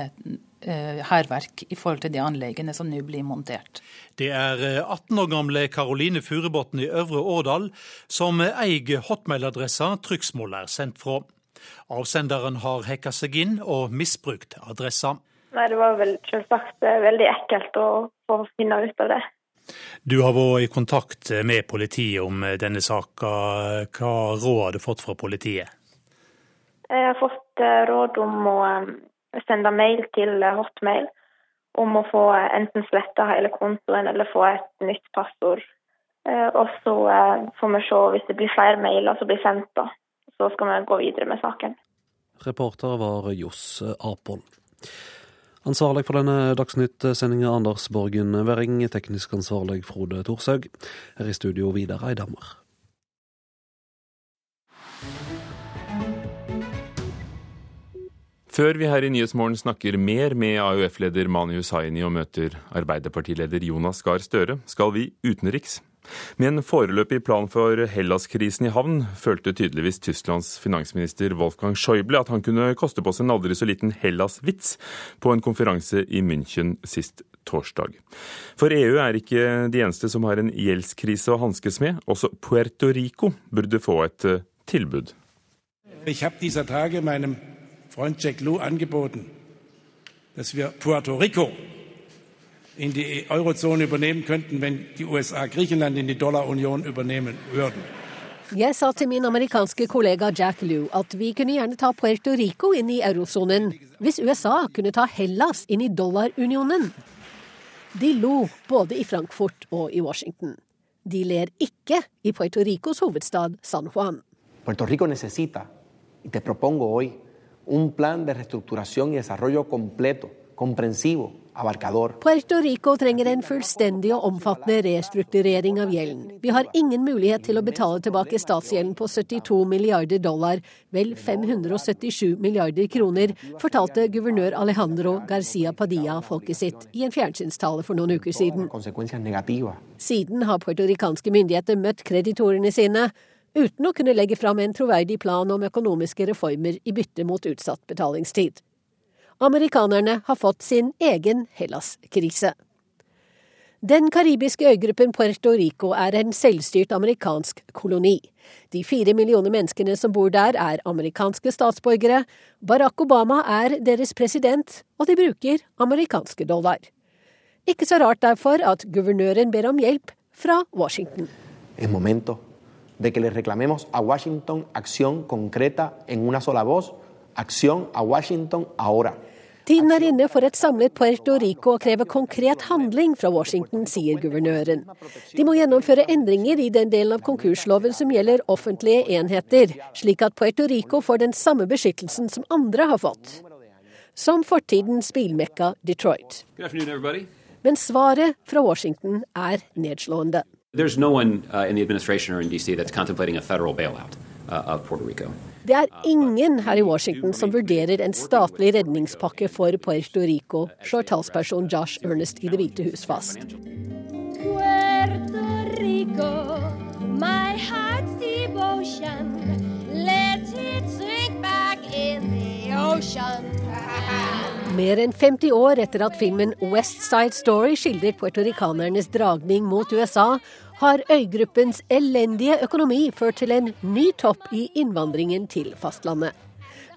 hærverk i forhold til de anleggene som nå blir montert. Det er 18 år gamle Karoline Furubotn i Øvre Årdal som eier hotmail-adressa trykksmålet er sendt fra. Avsenderen har hacka seg inn og misbrukt adressa. Nei, Det var vel selvsagt veldig ekkelt å få finne ut av det. Du har vært i kontakt med politiet om denne saka. Hva råd har du fått fra politiet? Jeg har fått råd om å sende mail til hotmail om å få enten sletta hele kontoen eller få et nytt passord. Og så får vi se hvis det blir flere mailer som blir sendt, da. Så skal vi gå videre med saken. Reporter var Johs Apol. Ansvarlig for denne Dagsnytt-sendinga Anders Borgen Werring, teknisk ansvarlig Frode Thorshaug. Her i studio Vidar Eidhammer. Før vi her i Nyhetsmorgen snakker mer med AUF-leder Mani Hussaini og møter Arbeiderpartileder Jonas Gahr Støre, skal vi utenriks. Med en foreløpig plan for Hellas-krisen i havn følte tydeligvis Tysklands finansminister Wolfgang Schäuble at han kunne koste på seg en aldri så liten Hellas-vits på en konferanse i München sist torsdag. For EU er ikke de eneste som har en gjeldskrise å hanskes med. Også Puerto Rico burde få et tilbud. Jeg har disse dager meinem Freund Jack Lew angeboten, dass wir Puerto Rico in die Eurozone übernehmen könnten, wenn die USA Griechenland in die Dollarunion übernehmen würden. Jeg sa til min amerikanske kollega Jack Lew at vi kunne gjerne ta Puerto Rico inn i eurosonen, hvis USA kunne ta Hellas inn i dollarunionen. De lo både i Frankfurt og i Washington. De ler ikke i Puerto Ricos hovedstad San Juan. Puerto Rico necesita, y te propongo hoy, un plan de reestructuración y desarrollo completo, comprensivo, abarcador. Puerto Rico trenger en fullstendig og omfattende restrukturering av gjelden. Vi har ingen mulighet til å betale tilbake statsgjelden på 72 milliarder dollar, vel 577 milliarder kroner, fortalte guvernør Alejandro Garcia Padilla folket sitt i en fjernsynstale for noen uker siden. Siden har puertorikanske myndigheter møtt kreditorene sine uten å kunne legge fram en troverdig plan om økonomiske reformer i bytte mot utsatt betalingstid. Amerikanerne har fått sin egen Hellas-krise. Den karibiske øygruppen Puerto Rico er en selvstyrt amerikansk koloni. De fire millioner menneskene som bor der, er amerikanske statsborgere. Barack Obama er deres president, og de bruker amerikanske dollar. Ikke så rart derfor at guvernøren ber om hjelp fra Washington. En momento de que le reclamemos a Washington acción concreta en una sola voz, acción a Washington ahora. Tiden er inne for et samlet Puerto Rico og kreve konkret handling fra Washington, sier guvernøren. De må gjennomføre endringer i den delen av konkursloven som gjelder offentlige enheter, slik at Puerto Rico får den samme beskyttelsen som andre har fått. som fortidens bilmekka Detroit. Men svaret fra Washington er nedslående. There's no one uh, in the administration or in DC that's contemplating a federal bailout uh, of Puerto Rico. Det er ingen her i Washington som vurderer en statlig redningspakke for Puerto Rico, slår talsperson Josh Ernest i Det hvite hus fast. Rico, my heart's devotion, let it sink back in the ocean. Mer enn 50 år etter at filmen West Side Story skildret puertoricanernes dragning mot USA, har øygruppens elendige økonomi ført til en ny topp i innvandringen til fastlandet.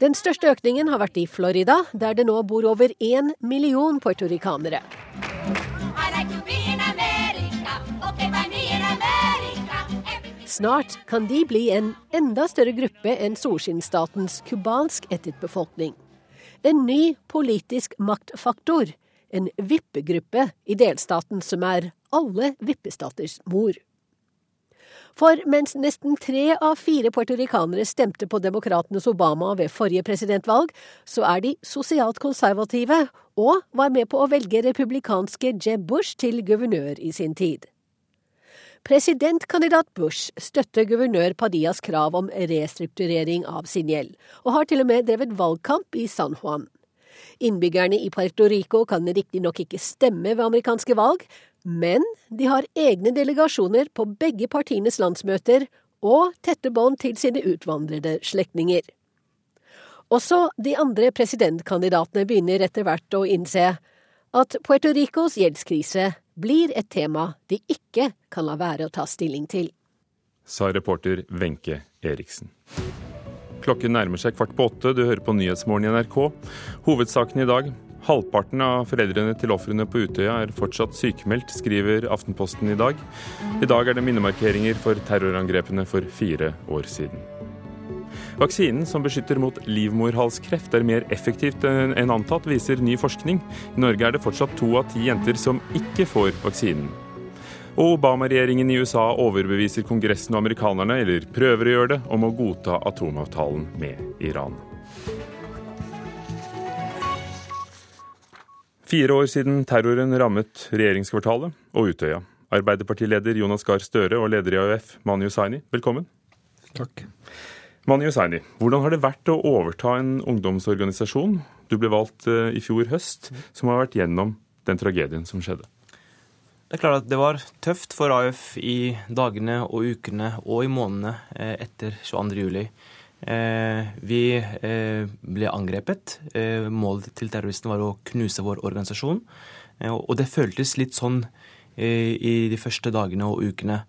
Den største økningen har vært i Florida, der det nå bor over én million puertoricanere. Snart kan de bli en enda større gruppe enn solskinnsstatens cubansk ættet befolkning en ny politisk maktfaktor, en vippegruppe i delstaten som er alle vippestaters mor. For mens nesten tre av fire puertoricanere stemte på demokratenes Obama ved forrige presidentvalg, så er de sosialt konservative og var med på å velge republikanske Jeb Bush til guvernør i sin tid. Presidentkandidat Bush støtter guvernør Padillas krav om restrukturering av sin gjeld, og har til og med drevet valgkamp i San Juan. Innbyggerne i Puerto Rico kan riktignok ikke stemme ved amerikanske valg, men de har egne delegasjoner på begge partienes landsmøter og tette bånd til sine utvandrede slektninger. Også de andre presidentkandidatene begynner etter hvert å innse at Puerto Ricos gjeldskrise blir et tema de ikke kan la være å ta stilling til. Sa reporter Wenche Eriksen. Klokken nærmer seg kvart på åtte. Du hører på Nyhetsmorgen i NRK. Hovedsaken i dag. Halvparten av foreldrene til ofrene på Utøya er fortsatt sykemeldt, skriver Aftenposten i dag. I dag er det minnemarkeringer for terrorangrepene for fire år siden. Vaksinen som beskytter mot livmorhalskreft er mer effektivt enn antatt, viser ny forskning. I Norge er det fortsatt to av ti jenter som ikke får vaksinen. Og Obama-regjeringen i USA overbeviser Kongressen og amerikanerne, eller prøver å gjøre det, om å godta atomavtalen med Iran. Fire år siden terroren rammet regjeringskvartalet og Utøya. Arbeiderpartileder Jonas Gahr Støre og leder i AUF, Mani Hussaini, velkommen. Takk. Mani Hussaini, hvordan har det vært å overta en ungdomsorganisasjon du ble valgt eh, i fjor høst, som har vært gjennom den tragedien som skjedde? Det er klart at det var tøft for AUF i dagene og ukene og i månedene eh, etter 22.07. Eh, vi ble angrepet. Målet til terroristen var å knuse vår organisasjon. Og det føltes litt sånn i de første dagene og ukene.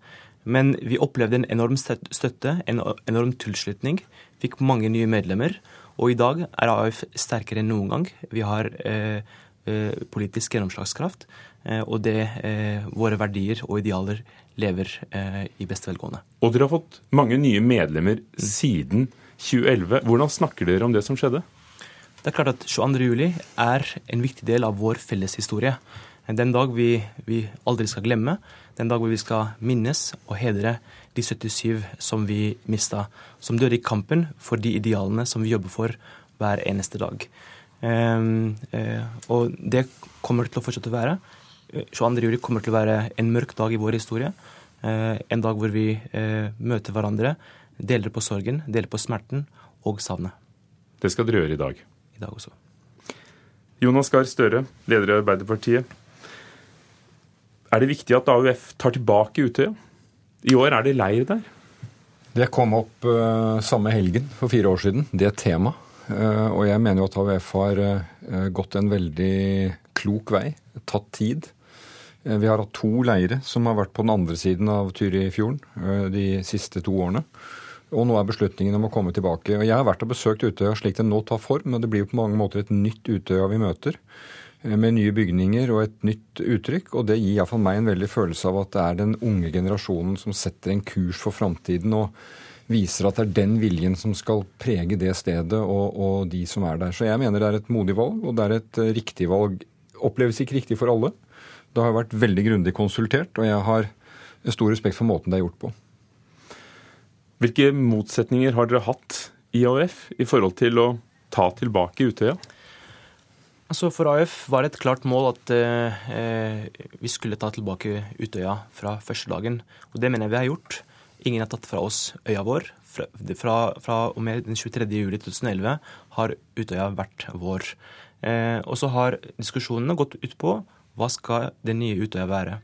Men vi opplevde en enorm støtte, en enorm tilslutning. Fikk mange nye medlemmer. Og i dag er AUF sterkere enn noen gang. Vi har eh, eh, politisk gjennomslagskraft. Eh, og det, eh, våre verdier og idealer lever eh, i beste velgående. Og dere har fått mange nye medlemmer siden 2011. Hvordan snakker dere om det som skjedde? Det er klart at 22.07 er en viktig del av vår felles historie. Den dag vi, vi aldri skal glemme. Den dag vi skal minnes og hedre de 77 som vi mista. Som døde i kampen for de idealene som vi jobber for hver eneste dag. Uh, og det kommer det til å fortsette å være. 22.07 kommer til å være en mørk dag i vår historie. Uh, en dag hvor vi uh, møter hverandre, deler på sorgen, deler på smerten og savnet. Det skal dere gjøre i dag. I dag også. Jonas Gahr Støre, leder i Arbeiderpartiet. Er det viktig at AUF tar tilbake Utøya? I år er det leir der. Det kom opp uh, samme helgen for fire år siden. Det er tema. Uh, og jeg mener jo at AUF har uh, gått en veldig klok vei. Tatt tid. Vi har hatt to leire som har vært på den andre siden av Tyrifjorden de siste to årene. Og nå er beslutningen om å komme tilbake. Og jeg har vært og besøkt Utøya slik den nå tar form, og det blir jo på mange måter et nytt Utøya vi møter. Eh, med nye bygninger og et nytt uttrykk. Og det gir iallfall meg en veldig følelse av at det er den unge generasjonen som setter en kurs for framtiden og viser at det er den viljen som skal prege det stedet og, og, de som er der. Så jeg mener det er et modig valg, og det er et eh, riktig valg. Oppleves ikke riktig for alle. Det har vært veldig grundig konsultert, og jeg har stor respekt for måten det er gjort på. Hvilke motsetninger har dere hatt i AUF i forhold til å ta tilbake Utøya? Altså For AUF var det et klart mål at eh, vi skulle ta tilbake Utøya fra første dagen. Og det mener jeg vi har gjort. Ingen har tatt fra oss øya vår. Fra, fra, fra og med den 23. juli 2011 har Utøya vært vår. Eh, og så har diskusjonene gått ut på hva skal det nye Utøya være.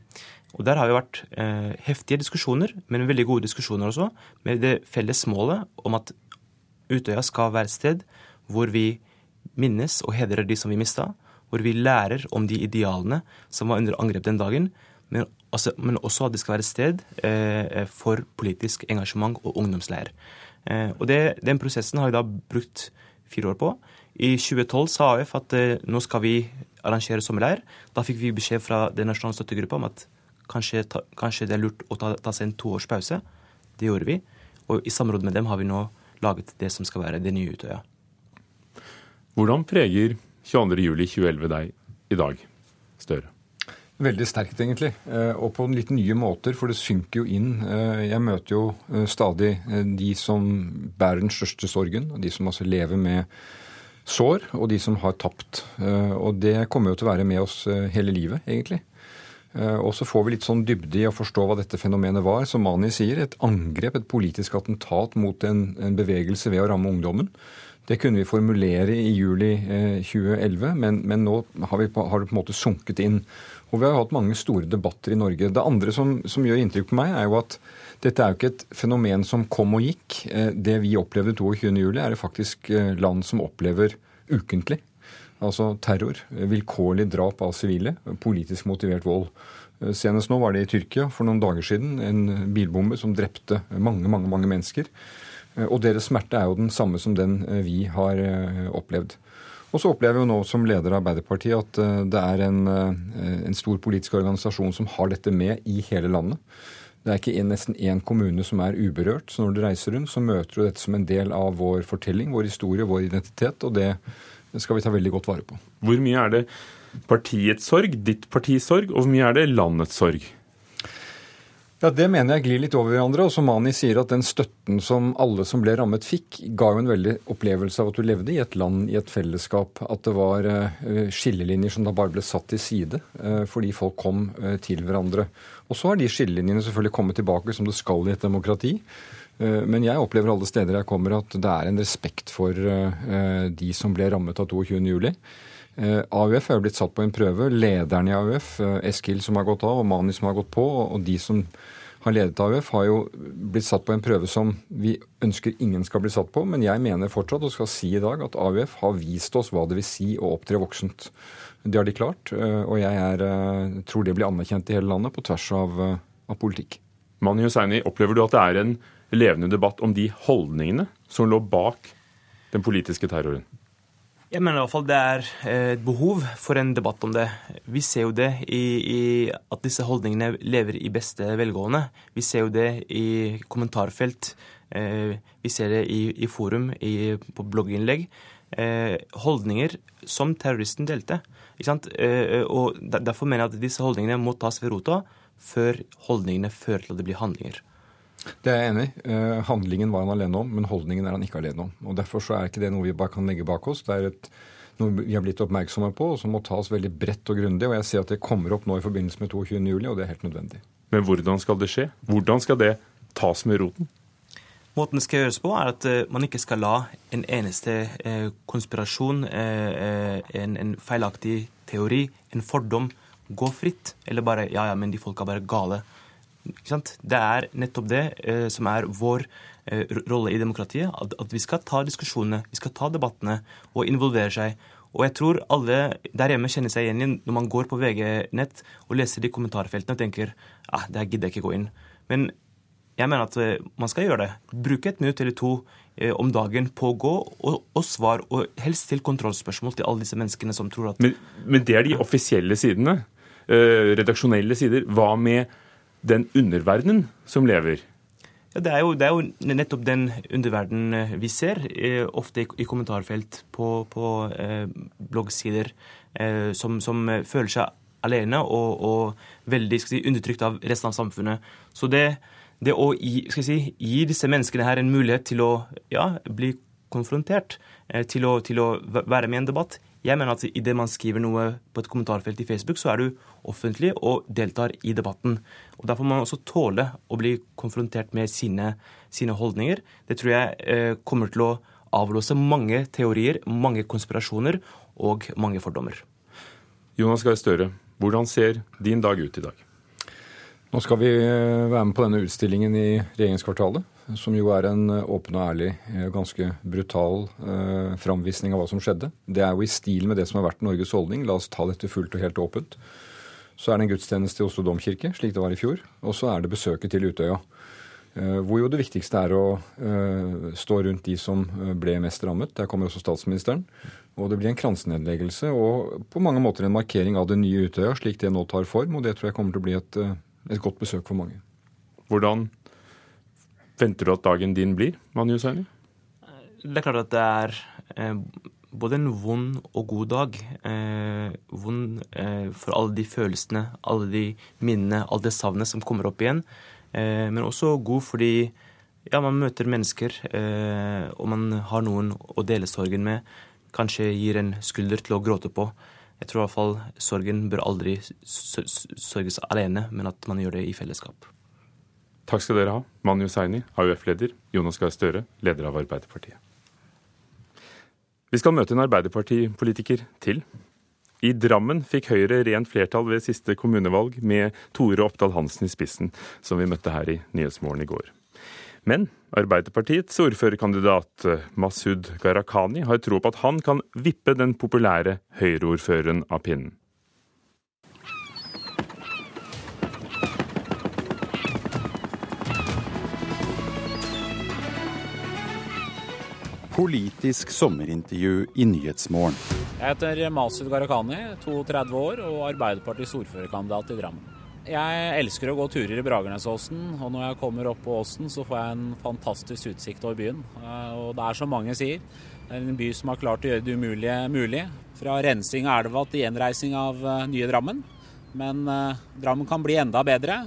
Og Der har vi vært eh, heftige diskusjoner, men veldig gode diskusjoner også, med det felles målet om at Utøya skal være et sted hvor vi minnes og hedrer de som vi mista, hvor vi lærer om de idealene som var under angrep den dagen, men, altså, men også at det skal være et sted eh, for politisk engasjement og ungdomsleir. Eh, og det, Den prosessen har vi da brukt fire år på. I 2012 sa AUF at eh, nå skal vi arrangere sommerleir. Da fikk vi beskjed fra den nasjonale støttegruppa om at kanskje, ta, kanskje, det er lurt å ta, ta seg en toårs pause. Det gjorde vi. Og i samråd med dem har vi nå laget det som skal være det nye Utøya. Hvordan preger 22.07.2011 deg i dag, Støre? Veldig sterkt, egentlig. Eh, og på litt nye måter, for det synker jo inn. Eh, jeg møter jo eh, stadig de som bærer den største sorgen, og de som altså lever med sår, og de som har tapt. Og det kommer jo til å være med oss hele livet, egentlig. Og så får vi litt sånn dybde i å forstå hva dette fenomenet var. Som Mani sier, et angrep, et politisk attentat mot en, en bevegelse ved å ramme ungdommen. Det kunne vi formulere i juli 2011, men, men nå har, vi, har, det på en måte sunket inn. Og vi har hatt mange store debatter i Norge. Det andre som, som gjør inntrykk på meg, er jo at dette er jo ikke et fenomen som kom og gikk. Eh, det vi opplevde 22.07, er det faktisk eh, land som opplever ukentlig. Altså terror, vilkårlig drap av sivile, politisk motivert vold. Eh, senest nå var det i Tyrkia for noen dager siden. En bilbombe som drepte mange, mange, mange mennesker. Eh, og deres smerte er jo den samme som den eh, vi har eh, opplevd. Og så opplever vi jo nå som leder av Arbeiderpartiet at det er en, en, stor politisk organisasjon som har dette med i hele landet. Det er ikke en, nesten én kommune som er uberørt. Så når du reiser rundt, så møter du dette som en del av vår fortelling, vår historie, vår identitet. Og det skal vi ta veldig godt vare på. Hvor mye er det partiets sorg, ditt partis sorg, og hvor mye er det landets sorg? Ja, Det mener jeg glir litt over hverandre. Og som Mani sier, at den støtten som alle som ble rammet fikk, ga jo en veldig opplevelse av at du levde i et land, i et fellesskap. At det var uh, skillelinjer som da bare ble satt til side uh, fordi folk kom uh, til hverandre. Og så har de skillelinjene selvfølgelig kommet tilbake som det skal i et demokrati. Men jeg opplever alle steder jeg kommer at det er en respekt for de som ble rammet av 22.07. AUF er jo blitt satt på en prøve. Lederen i AUF, Eskil som har gått av, og Mani som har gått på, og de som har ledet AUF, har jo blitt satt på en prøve som vi ønsker ingen skal bli satt på. Men jeg mener fortsatt, og skal si i dag, at AUF har vist oss hva det vil si å opptre voksent. Det har de klart, eh, og jeg er, eh, tror det blir anerkjent i hele landet på tvers av, eh, av politikk. Mani Hussaini, opplever du at det er en levende debatt om de holdningene som lå bak den politiske terroren? Jeg mener i hvert fall det er et eh, behov for en debatt om det. Vi ser jo det i, i at disse holdningene lever i beste velgående. Vi ser jo det i kommentarfelt. Eh, vi ser det i, i forum, på blogginnlegg. Eh, holdninger som terroristen delte. Og Derfor mener jeg at disse holdningene må tas ved rota før holdningene fører til at det blir handlinger. Det er jeg enig i. Eh, handlingen var han alene om, men holdningen er han ikke alene om. Og Derfor så er ikke det noe vi bare kan legge bak oss. Det er et, noe vi har blitt oppmerksomme på, og som må tas veldig bredt og grundig. Og jeg ser at det kommer opp nå i forbindelse med 22.07, og det er helt nødvendig. Men hvordan skal det skje? Hvordan skal det tas med roten? Måten det skal gjøres på, er at uh, man ikke skal la en eneste uh, konspirasjon, en, en, feilaktig teori, en fordom gå fritt. Eller bare ja, ja, men de folka er bare gale. Det er nettopp det eh, som er vår eh, rolle i demokratiet. At, at, vi skal ta diskusjonene, vi skal ta debattene og involvere seg. Og jeg tror alle der hjemme kjenner seg igjen når man går på VG-nett og leser de kommentarfeltene og tenker ah, her gidder jeg ikke gå inn. Men jeg mener at eh, man skal gjøre det. Bruke et minutt eller to eh, om dagen på å gå og, og svar, og helst til kontrollspørsmål til alle disse menneskene som tror at Men, men det er de offisielle sidene. Eh, redaksjonelle sider. Hva med den underverdenen som lever? Ja, det, er jo, det, er jo, nettopp den underverdenen eh, vi ser, eh, ofte i, kommentarfelt på, på eh, bloggsider, eh, som, som, føler seg alene og, og veldig si, undertrykt av resten av samfunnet. Så det, det å gi, si, gi, disse menneskene her en mulighet til å ja, bli konfrontert, eh, til å, til å, være med i en debatt, Jeg mener at idet man skriver noe på et kommentarfelt i Facebook, så er du offentlig og deltar i debatten. Og Derfor må man også tåle å bli konfrontert med sine, sine holdninger. Det tror jeg eh, kommer til å avlåse mange teorier, mange konspirasjoner og mange fordommer. Jonas Gahr Støre, hvordan ser din dag ut i dag? Nå skal vi eh, være med på denne utstillingen i regjeringskvartalet, som jo er en eh, åpen og ærlig, eh, ganske brutal eh, framvisning av hva som skjedde. Det er jo i stil med det som har vært Norges holdning. La oss ta dette fullt og helt åpent. Så er det en gudstjeneste i Oslo domkirke, slik det var i fjor. Og så er det besøket til Utøya. Hvor jo det viktigste er å stå rundt de som ble mest rammet. Der kommer også statsministeren. Og det blir en kransenedleggelse og på mange måter en markering av det nye Utøya, slik det nå tar form. Og det tror jeg kommer til å bli et et godt besøk for mange. Hvordan venter du at dagen din blir, Manu Hussaini? Det er klart at det er eh, både en vond og god dag. Eh, vond eh, for alle de følelsene, alle de minnene, alle det savnet som kommer opp igjen. Eh, men også god fordi ja, man møter mennesker, eh, og man har noen å dele sorgen med. Kanskje gir en skulder til å gråte på. Jeg tror i hvert fall sorgen bør aldri sørges alene, men at man gjør det i fellesskap. Takk skal dere ha, Mani Hussaini, AUF-leder, Jonas Gahr Støre, leder av Arbeiderpartiet. Vi skal møte en Arbeiderpartipolitiker til. I Drammen fikk Høyre rent flertall ved siste kommunevalg, med Tore Oppdal Hansen i spissen, som vi møtte her i Nyhetsmorgen i går. Men Arbeiderpartiets ordførerkandidat Masud Gharahkhani har tro på at han kan vippe den populære Høyre-ordføreren av pinnen. Politisk sommerintervju i Nyhetsmorgen. Jeg heter Masud Gharahkhani, 32 år og Arbeiderpartiets ordførerkandidat i Drammen. Jeg elsker å gå turer i Bragernesåsen, og når jeg kommer opp på åsen, så får jeg en fantastisk utsikt over byen. Eh, og det er som mange sier, det er en by som har klart å gjøre det umulige mulig. Fra rensing av elva til gjenreising av eh, nye Drammen. Men eh, Drammen kan bli enda bedre.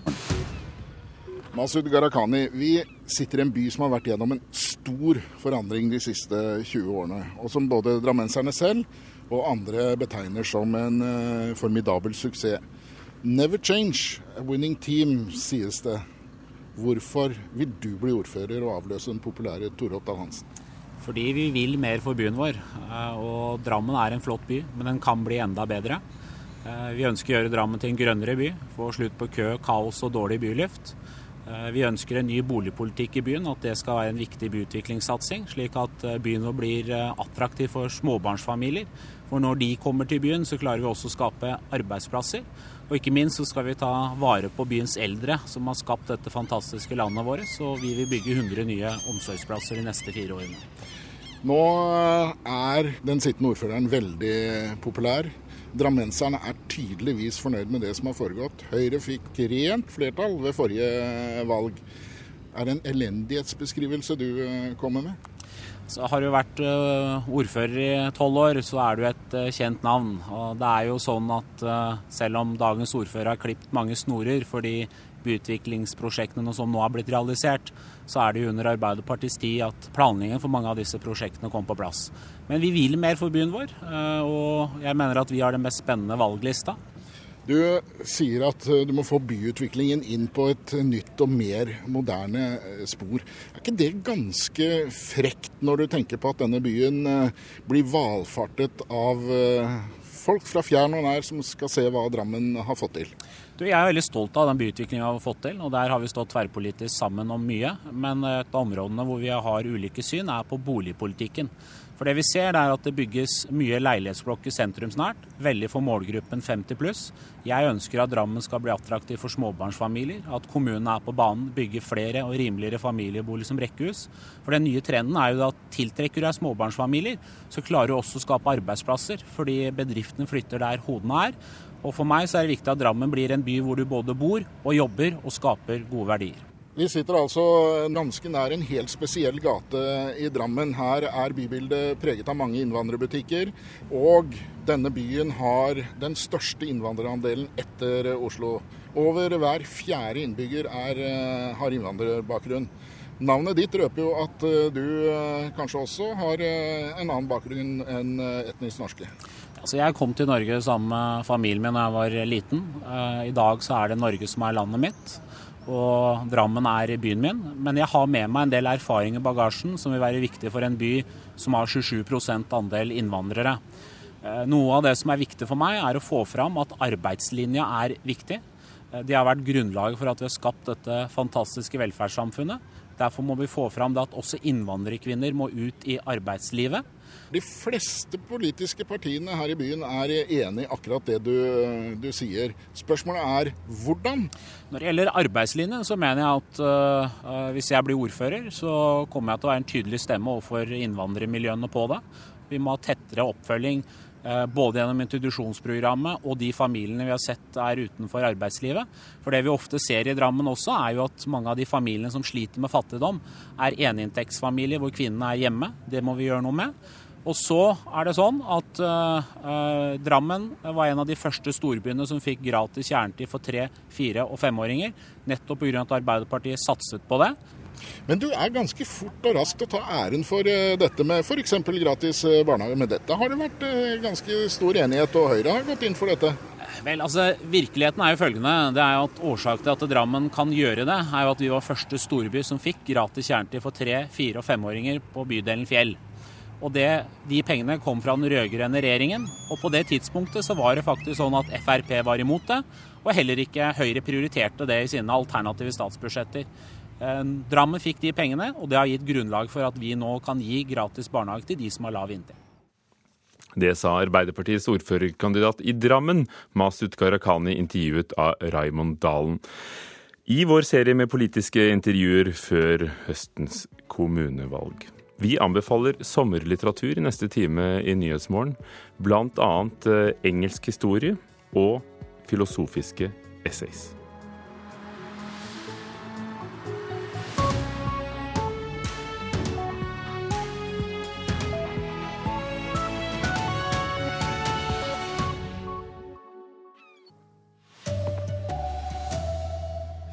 Masud Gharahkhani, vi sitter i en by som har vært gjennom en stor forandring de siste 20 årene. Og som både drammenserne selv og andre betegner som en uh, formidabel suksess. Never change a winning team, sies det. Hvorfor vil du bli ordfører og avløse den populære Tore Oppdal Hansen? Fordi vi vil mer for byen vår. Eh, og Drammen er en flott by, men den kan bli enda bedre. Eh, vi ønsker å gjøre Drammen til en grønnere by. Få slutt på kø, kaos og dårlig byluft. Eh, vi ønsker en ny boligpolitikk i byen, at det skal være en viktig byutviklingssatsing. Slik at byen vår blir attraktiv for småbarnsfamilier. For når de kommer til byen, så klarer vi også å skape arbeidsplasser. Og ikke minst så skal vi ta vare på byens eldre, som har skapt dette fantastiske landet vårt. Så vi vil bygge 100 nye omsorgsplasser de neste fire årene. Nå er den sittende ordføreren veldig populær. Drammenserne er tydeligvis fornøyd med det som har foregått. Høyre fikk rent flertall ved forrige valg. Er det en elendighetsbeskrivelse du eh, kommer med? Så har du vært eh, ordfører i tolv år, så er du et eh, kjent navn. Og det er jo sånn at selv om dagens ordfører har klipt mange snorer for de byutviklingsprosjektene som nå har blitt realisert, så er det jo under Arbeiderpartiets tid at planleggingen for mange av disse prosjektene kom på plass. Men vi vil mer for byen vår, og jeg mener at vi har den mest spennende valglista. Du sier at eh, du må få byutviklingen inn på et nytt og mer moderne eh, spor. Er ikke det ganske frekt når du tenker på at denne byen eh, blir valfartet av folk fra fjern og nær som skal se hva Drammen har fått til? Jeg er veldig stolt av den byutviklingen vi har fått til, og der har vi stått tverrpolitisk sammen om mye. Men et av områdene hvor vi har ulike syn, er på boligpolitikken. For det vi ser, er at det bygges mye leilighetsblokker sentrumsnært. Veldig for målgruppen 50 pluss. Jeg ønsker at Drammen skal bli attraktiv for småbarnsfamilier. At kommunen er på banen, bygger flere og rimeligere familieboliger som rekkehus. For den nye trenden er jo at tiltrekker du deg småbarnsfamilier, så klarer du også å skape arbeidsplasser. Fordi bedriftene flytter der hodene er. Og for meg så er det viktig at Drammen blir en by hvor du både bor og jobber og skaper gode verdier. Vi sitter altså ganske nær en helt spesiell gate i Drammen. Her er bybildet preget av mange innvandrerbutikker. Og denne byen har den største innvandrerandelen etter Oslo. Over hver fjerde innbygger er, eh, har innvandrerbakgrunn. Navnet ditt røper jo at eh, du eh, kanskje også har en annen bakgrunn enn etnisk norske. Altså, jeg kom til Norge sammen med familien min da jeg var liten. I dag så er det Norge som er landet mitt og Drammen er byen min. Men jeg har med meg en del erfaring i bagasjen som vil være viktig for en by som har 27% andel innvandrere. Eh, noe av det som er viktig for meg, er å få fram at arbeidslinja er viktig. De har vært grunnlaget for at vi har skapt dette fantastiske velferdssamfunnet. Derfor må vi få fram det at også innvandrerkvinner må ut i arbeidslivet. De fleste politiske partiene her i byen er enig i akkurat det du, du, sier. Spørsmålet er hvordan? Når det gjelder arbeidslinjen, så mener jeg at uh, hvis jeg blir ordfører, så kommer jeg til å være en tydelig stemme overfor innvandrermiljøene på det. Vi må ha tettere oppfølging uh, både gjennom introduksjonsprogrammet og de familiene vi har sett er utenfor arbeidslivet. For det vi ofte ser i Drammen også, er jo at mange av de familiene som sliter med fattigdom, er eninntektsfamilier hvor kvinnene er hjemme. Det må vi gjøre noe med. Og så er det sånn at uh, Drammen var en av de første storbyene som fikk gratis kjernetid for tre-, fire- og femåringer. Nettopp pga. at Arbeiderpartiet satset på det. Men du er ganske fort og raskt å ta æren for uh, dette med f.eks. gratis barnehage. Med dette har det vært uh, ganske stor enighet, og Høyre har gått inn for dette? Vel, altså, Virkeligheten er jo følgende. Det er jo at Årsaken til at Drammen kan gjøre det, er jo at vi var første storby som fikk gratis kjernetid for tre-, fire- og femåringer på bydelen Fjell. Og det, De pengene kom fra den rød-grønne regjeringen. Og på det tidspunktet så var det faktisk sånn at Frp var imot det. Og heller ikke Høyre prioriterte det i sine alternative statsbudsjetter. Eh, Drammen fikk de pengene, og det har gitt grunnlag for at vi nå kan gi gratis barnehage til de som har lav inntekt. Det sa Arbeiderpartiets ordførerkandidat i Drammen, Masud Gharahkhani, intervjuet av Raymond Dalen. I vår serie med politiske intervjuer før høstens kommunevalg. Vi anbefaler sommerlitteratur i neste time i Nyhetsmorgen. Annet engelsk historie og filosofiske essays.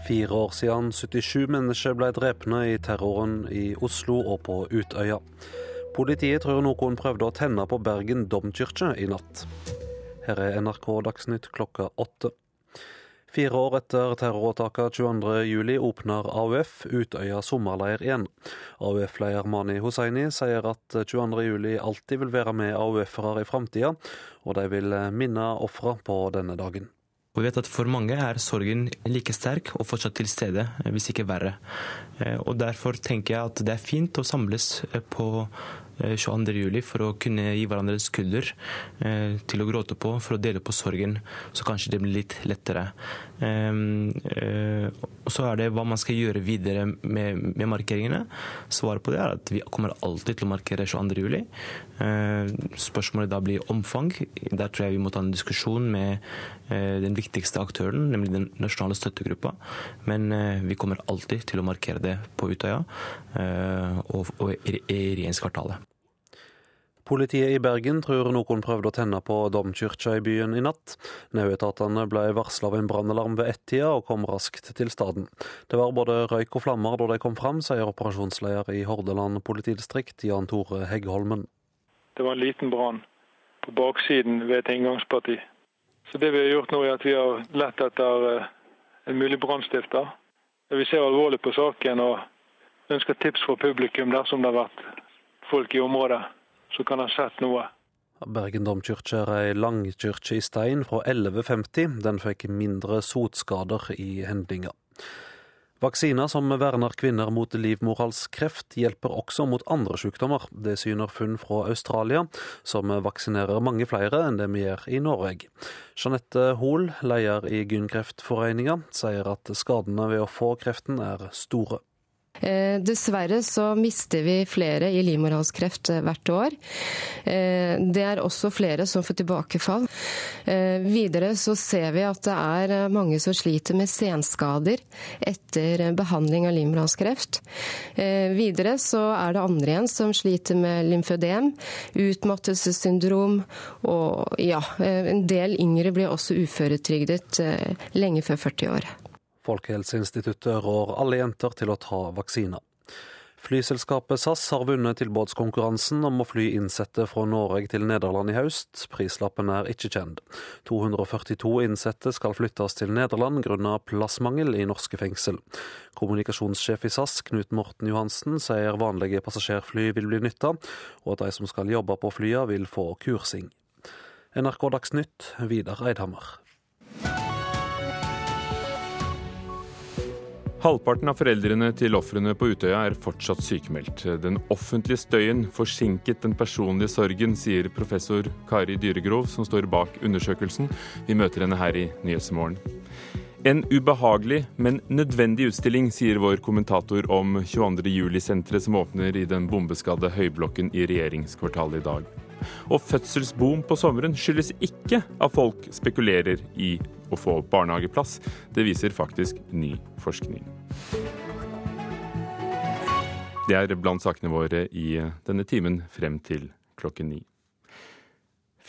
Fire år siden 77 mennesker ble drepne i terroren i Oslo og på Utøya. Politiet tror noen prøvde å tenne på Bergen domkirke i natt. Her er NRK Dagsnytt klokka åtte. Fire år etter terroråtaket 22.07 åpner AUF Utøya sommerleir igjen. AUF-leder Mani Hussaini sier at 22.07 alltid vil være med AUF-ere i framtida, og de vil minne ofre på denne dagen. Og vi vet at For mange er sorgen like sterk og fortsatt til stede, hvis ikke verre. Og Derfor tenker jeg at det er fint å samles på 22.07 for å kunne gi hverandre skulder til å gråte på, for å dele på sorgen, så kanskje det blir litt lettere. Og Så er det hva man skal gjøre videre med, med markeringene. Svaret på det er at vi kommer alltid til å markere 22.07. Spørsmålet da blir omfang. Der tror jeg vi må ta en diskusjon med den viktigste aktøren, nemlig den nasjonale støttegruppa. Men vi kommer alltid til å markere det på Utøya og i regjeringskvartalet. Politiet i Bergen tror noen prøvde å tenne på domkirka i byen i natt. Nødetatene ble varsla av en brannalarm ved ett-tida og kom raskt til staden. Det var både røyk og flammer da de kom fram, sier operasjonsleder i Hordaland politidistrikt, Jan Tore Heggholmen. Det var en liten brann på baksiden ved et inngangsparti. Så det vi har gjort nå er at vi har lett etter en mulig brannstifter. Vi ser alvorlig på saken og ønsker tips fra publikum dersom det har vært folk i området så kan ha sett noe. Bergen domkirke er ei langkirke i stein fra 1150. Den fikk mindre sotskader i hendinga. Vaksiner som verner kvinner mot livmorhalskreft, hjelper også mot andre sykdommer. Det syner funn fra Australia, som vaksinerer mange flere enn det vi gjør i Norge. Jeanette Hoel, leder i Gynkreftforeninga, sier at skadene ved å få kreften er store. Eh, dessverre så mister vi flere i livmorhalskreft eh, hvert år. Eh, det er også flere som får tilbakefall. Videre så ser vi at det er mange som sliter med senskader etter behandling av livmorhalskreft. Videre så er det andre igjen som sliter med lymfødem, utmattelsessyndrom og ja, en del yngre blir også uføretrygdet lenge før 40 år. Folkehelseinstituttet rår alle jenter til å ta vaksiner. Flyselskapet SAS har vunnet tilbudskonkurransen om å fly innsatte fra Norge til Nederland i høst. Prislappen er ikke kjent. 242 innsatte skal flyttes til Nederland grunnet plassmangel i norske fengsel. Kommunikasjonssjef i SAS, Knut Morten Johansen, sier vanlige passasjerfly vil bli nytta, og at de som skal jobbe på flyene vil få kursing. NRK Dagsnytt, Vidar Eidhammer. Halvparten av foreldrene til ofrene på Utøya er fortsatt sykemeldt. Den offentlige støyen forsinket den personlige sorgen, sier professor Kari Dyregrov, som står bak undersøkelsen. Vi møter henne her i Nyhetsmorgen. En ubehagelig, men nødvendig utstilling, sier vår kommentator om 22.07-senteret som åpner i den bombeskadde høyblokken i regjeringskvartalet i dag. Og fødselsboom på sommeren skyldes ikke at folk spekulerer i å få barnehageplass. Det viser faktisk ny forskning. Det er blant sakene våre i denne timen frem til klokken ni.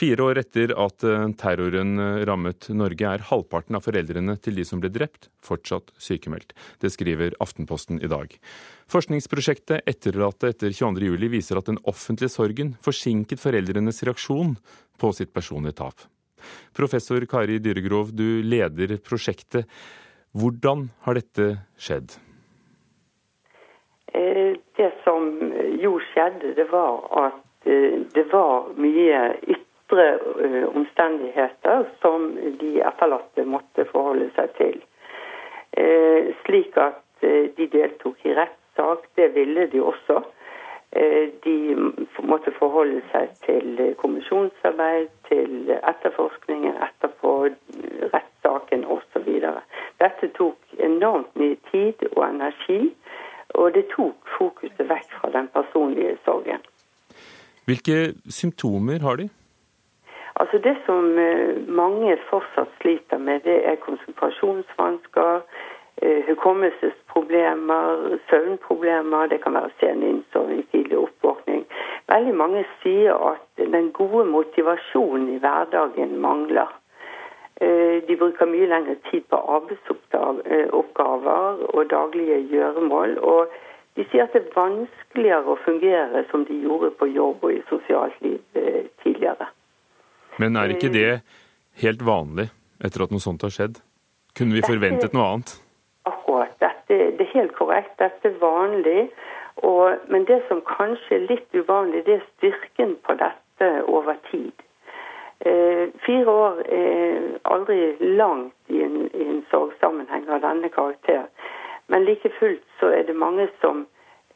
Fire år etter at terroren rammet Norge, er halvparten av foreldrene til de som ble drept, fortsatt sykemeldt. Det skriver Aftenposten i dag. Forskningsprosjektet Etterlatte etter 22.07 viser at den offentlige sorgen forsinket foreldrenes reaksjon på sitt personlige tap. Professor Kari Dyregrov, du leder prosjektet. Hvordan har dette skjedd? Det som jo skjedde, det var at det var mye ytre omstendigheter som de etterlatte måtte forholde seg til. Slik at de deltok i rettssak, det ville de også. De måtte forholde seg til kommisjonsarbeid, til etterforskningen etterpå, rettssaken osv. Dette tok enormt mye tid og energi, og det tok fokuset vekk fra den personlige sorgen. Hvilke symptomer har de? Altså Det som mange fortsatt sliter med, det er konsentrasjonsvansker, hukommelsesproblemer, søvnproblemer, det kan være sen innsovning, tidlig oppvåkning. Veldig mange sier at den gode motivasjonen i hverdagen mangler. De bruker mye lengre tid på arbeidsoppgaver og daglige gjøremål. Og de sier at det er vanskeligere å fungere som de gjorde på jobb og i sosialt liv tidligere. Men er ikke det helt vanlig etter at noe sånt har skjedd? Kunne vi forventet noe annet? Akkurat. Dette, det er helt korrekt. Dette er vanlig. Og, men det som kanskje er litt uvanlig, det er styrken på dette over tid. Eh, fire år er aldri langt i en, i en sorgsammenheng av denne karakter. Men like fullt så er det mange som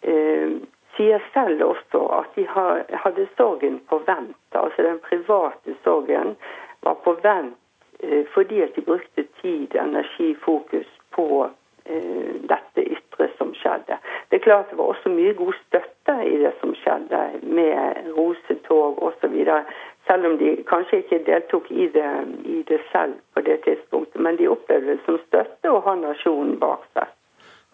eh, sier selv også at de hadde sorgen på vent. Altså den private sorgen var på vent eh, fordi at de brukte tid, energi, fokus på eh, dette ytre som skjedde. Det er klart det var også mye god støtte i det som skjedde, med rosetog osv. Selv om de kanskje ikke deltok i det, i det selv på det tidspunktet. Men de opplevde det som støtte å ha nasjonen bak seg.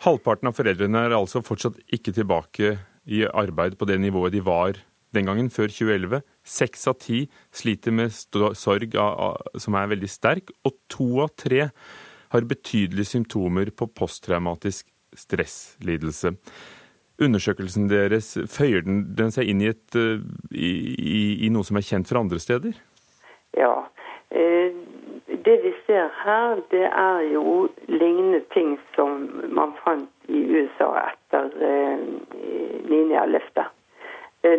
Halvparten av foreldrene er altså fortsatt ikke tilbake i arbeid på det nivået de var den gangen, før 2011. Seks av ti sliter med sorg som er veldig sterk, og to av tre har betydelige symptomer på posttraumatisk stresslidelse. Undersøkelsen deres, føyer den, den seg inn i, et, i, i, i, noe som er kjent fra andre steder? Ja. Det vi ser her, det er jo lignende ting som man fant i USA etter 9.11.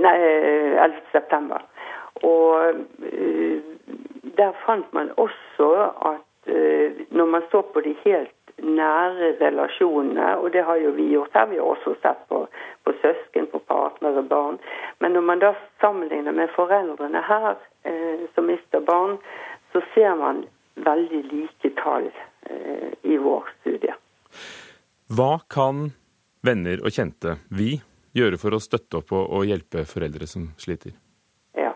Nei, 11. september. Og der fant man også at når man så på de helt nære relasjonene, og det har jo vi gjort her. Vi har også sett på, på søsken, på partnere, barn. Men når man da sammenligner med foreldrene her, eh, som mister barn, så ser man veldig like tall eh, i vår studie. Hva kan venner og kjente, vi, gjøre for å støtte opp og, og hjelpe foreldre som sliter? Ja,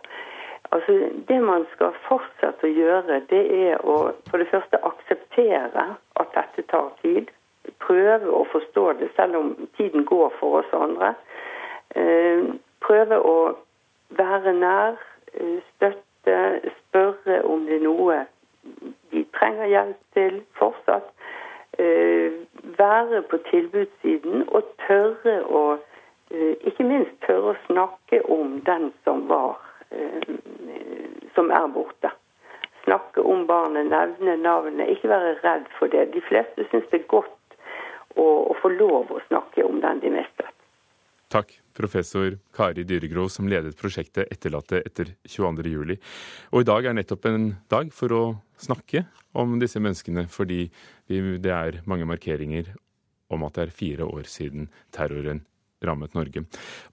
altså Det man skal fortsette å gjøre, det er å for det første akseptere at dette tar tid. Prøve å forstå det, selv om tiden går for oss andre. Prøve å være nær, støtte, spørre om det er noe de trenger hjelp til fortsatt. Være på tilbudssiden og tørre å ikke minst tørre å snakke om den som var, som er borte. Snakke om barnet, nevne navnet, ikke være redd for det. De fleste syns det er godt å, å få lov å snakke om den de mistet. Takk, professor Kari Dyregro, som ledet prosjektet Etterlatte etter 22.07. Og i dag er nettopp en dag for å snakke om disse menneskene, fordi det er mange markeringer om at det er fire år siden terroren rammet Norge.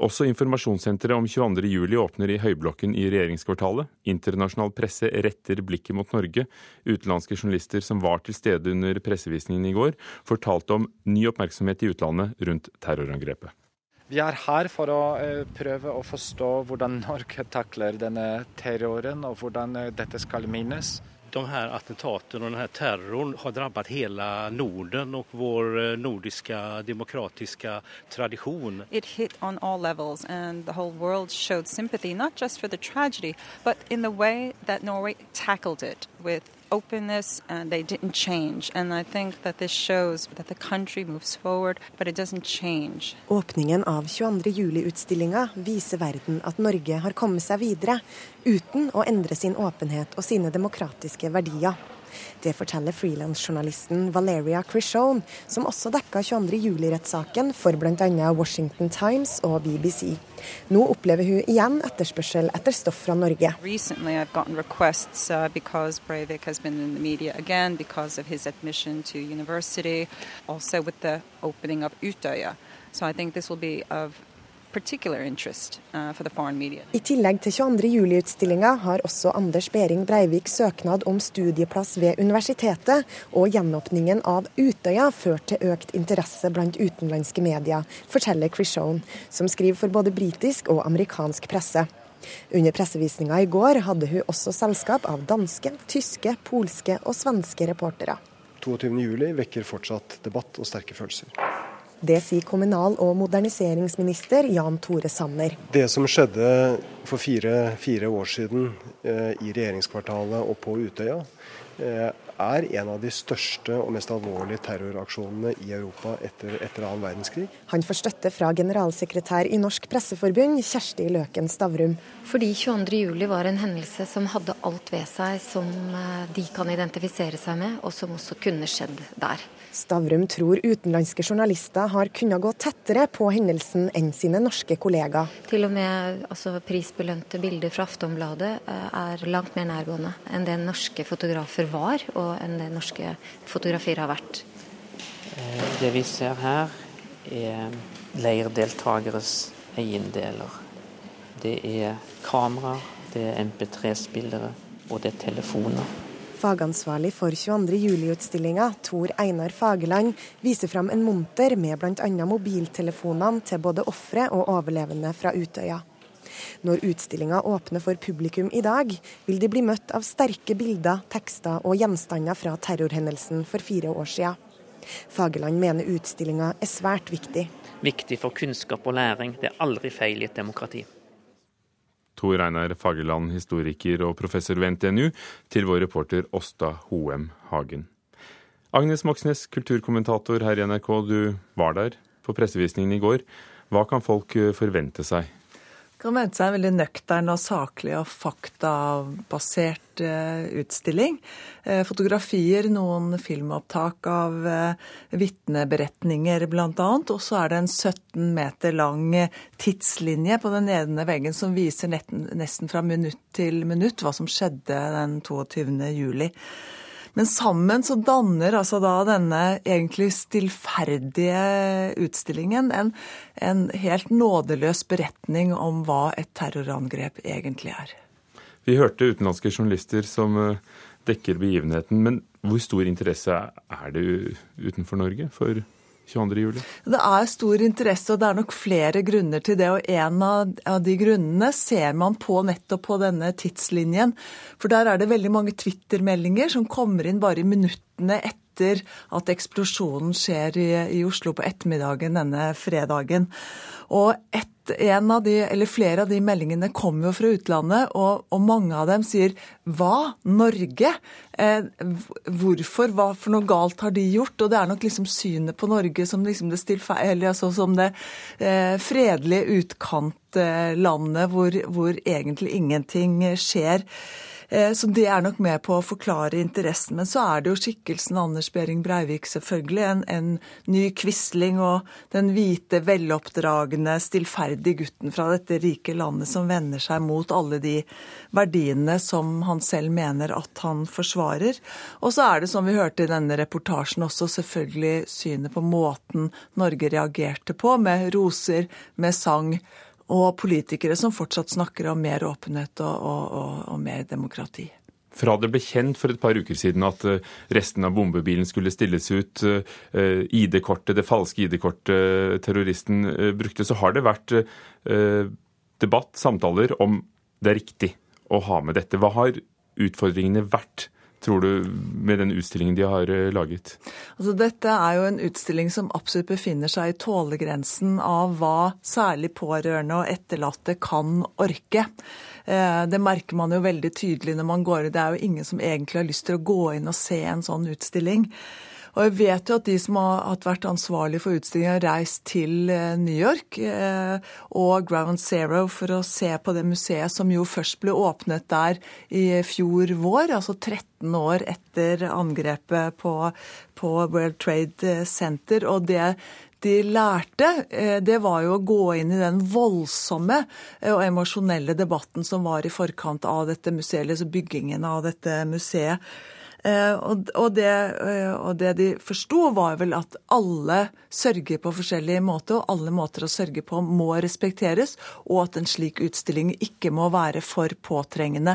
Også informasjonssenteret om 22.07 åpner i Høyblokken i regjeringskvartalet. Internasjonal presse retter blikket mot Norge. Utenlandske journalister som var til stede under pressevisningen i går, fortalte om ny oppmerksomhet i utlandet rundt terrorangrepet. Vi er her for å prøve å forstå hvordan Norge takler denne terroren, og hvordan dette skal minnes. De her attentatene og denne terroren har rammet hele Norden og vår nordiske demokratiske tradisjon. It hit on all levels, and the whole world showed sympathy, not just for the tragedy, but in the way that Norway tackled it with openness and they didn't change. And I think that this shows that the country moves forward, but it doesn't change. Åpningen av 22. juli-utstillinga viser verden at Norge har kommet seg videre uten å endre sin åpenhet og sine demokratiske verdier. Det forteller frilansjournalisten Valeria Crishone, som også dekka 22. juli-rettssaken for bl.a. Washington Times og BBC. Nå opplever hun igjen etterspørsel etter stoff fra Norge. Recently uh. So I think this will be of I tillegg til 22. juli-utstillinga har også Anders Behring Breivik søknad om studieplass ved universitetet, og gjenåpningen av Utøya ført til økt interesse blant utenlandske medier, forteller Krishone, som skriver for både britisk og amerikansk presse. Under pressevisninga i går hadde hun også selskap av danske, tyske, polske og svenske reportere. 22.07 vekker fortsatt debatt og sterke følelser. Det sier kommunal- og moderniseringsminister Jan Tore Sanner. Det som skjedde for fire, fire år siden eh, i regjeringskvartalet og på Utøya, eh, er en av de største og mest alvorlige terroraksjonene i Europa etter, etter annen verdenskrig. Han får støtte fra generalsekretær i Norsk Presseforbund, Kjersti Løken Stavrum. Fordi 22.07 var en hendelse som hadde alt ved seg som de kan identifisere seg med, og som også kunne skjedd der. Stavrum tror utenlandske journalister har kunnet gå tettere på hendelsen enn sine norske kollegaer. Til og med altså, prisbelønte bilder fra Aftonbladet er langt mer nærgående enn det norske fotografer var, og enn det norske fotografier har vært. Det vi ser her, er leirdeltakeres eiendeler. Det er kameraer, det er MP3-spillere, og det er telefoner. Fagansvarlig for 22. juli-utstillinga, Tor Einar Fageland, viser fram en monter med bl.a. mobiltelefonene til både ofre og overlevende fra Utøya. Når utstillinga åpner for publikum i dag, vil de bli møtt av sterke bilder, tekster og gjenstander fra terrorhendelsen for fire år siden. Fageland mener utstillinga er svært viktig. Viktig for kunnskap og læring. Det er aldri feil i et demokrati. Tor Einar Fagerland, historiker og professor ved NTNU, til vår reporter Åsta Hoem Hagen. Agnes Moxnes, kulturkommentator her i NRK, du var der på pressevisningen i går. Hva kan folk forvente seg? Kan vente seg en veldig nøktern og saklig og faktabasert utstilling. Fotografier, noen filmopptak av vitneberetninger bl.a. Og så er det en 17 meter lang tidslinje på den ene veggen som viser nesten fra minutt til minutt hva som skjedde den 22. juli. Men sammen så danner altså da denne egentlig stillferdige utstillingen en, en helt nådeløs beretning om hva et terrorangrep egentlig er. Vi hørte utenlandske journalister som dekker begivenheten, men hvor stor interesse er det utenfor Norge for 22. juli? Det er stor interesse, og det er nok flere grunner til det. Og en av de grunnene ser man på nettopp på denne tidslinjen. For der er det veldig mange Twitter-meldinger som kommer inn bare i minuttene etter at eksplosjonen skjer i, i Oslo på ettermiddagen denne fredagen. Og et av de, flere av de meldingene kommer jo fra utlandet, og, og mange av dem sier hva? Norge? Eh, hvorfor? Hva for noe galt har de gjort? Og det er nok liksom synet på Norge som liksom det eller altså som det eh, fredelige utkantlandet hvor, hvor egentlig ingenting skjer. Eh, så det er nok med på å forklare interessen. Men så er det jo skikkelsen Anders Behring Breivik, selvfølgelig. En, en ny Quisling og den hvite, veloppdragne, stillferdige gutten fra dette rike landet som vender seg mot alle de verdiene som han selv mener at han forsvarer. Og så er det, som vi hørte i denne reportasjen, også selvfølgelig synet på måten Norge reagerte på, med roser, med sang og politikere som fortsatt snakker om mer åpenhet og, og, og, mer demokrati. Fra det ble kjent for et par uker siden at eh, resten av bombebilen skulle stilles ut, eh, ID-kortet, det falske ID-kortet terroristen eh, brukte, så har det vært debatt, samtaler, om det er riktig å ha med dette. Hva har utfordringene vært tror du, med den utstillingen de har eh, laget? Altså, dette er jo en utstilling som absolutt befinner seg i tålegrensen av hva særlig pårørende og etterlatte kan orke. Eh, det merker man jo veldig tydelig når man går ut. Det er jo ingen som egentlig har lyst til å gå inn og se en sånn utstilling. Og jeg vet jo at de som har vært ansvarlig for utstillingen, har reist til eh, New York eh, og Ground Zero for å se på det museet som jo først ble åpnet der i fjor vår, altså 13 år etter angrepet på, på World Trade Center. Og det de lærte, eh, det var jo å gå inn i den voldsomme og emosjonelle debatten som var i forkant av dette museet, altså byggingen av dette museet. Eh, og det, eh, og det de forsto, var vel at alle sørger på forskjellige måter, og alle måter å sørge på må respekteres, og at en slik utstilling ikke må være for påtrengende.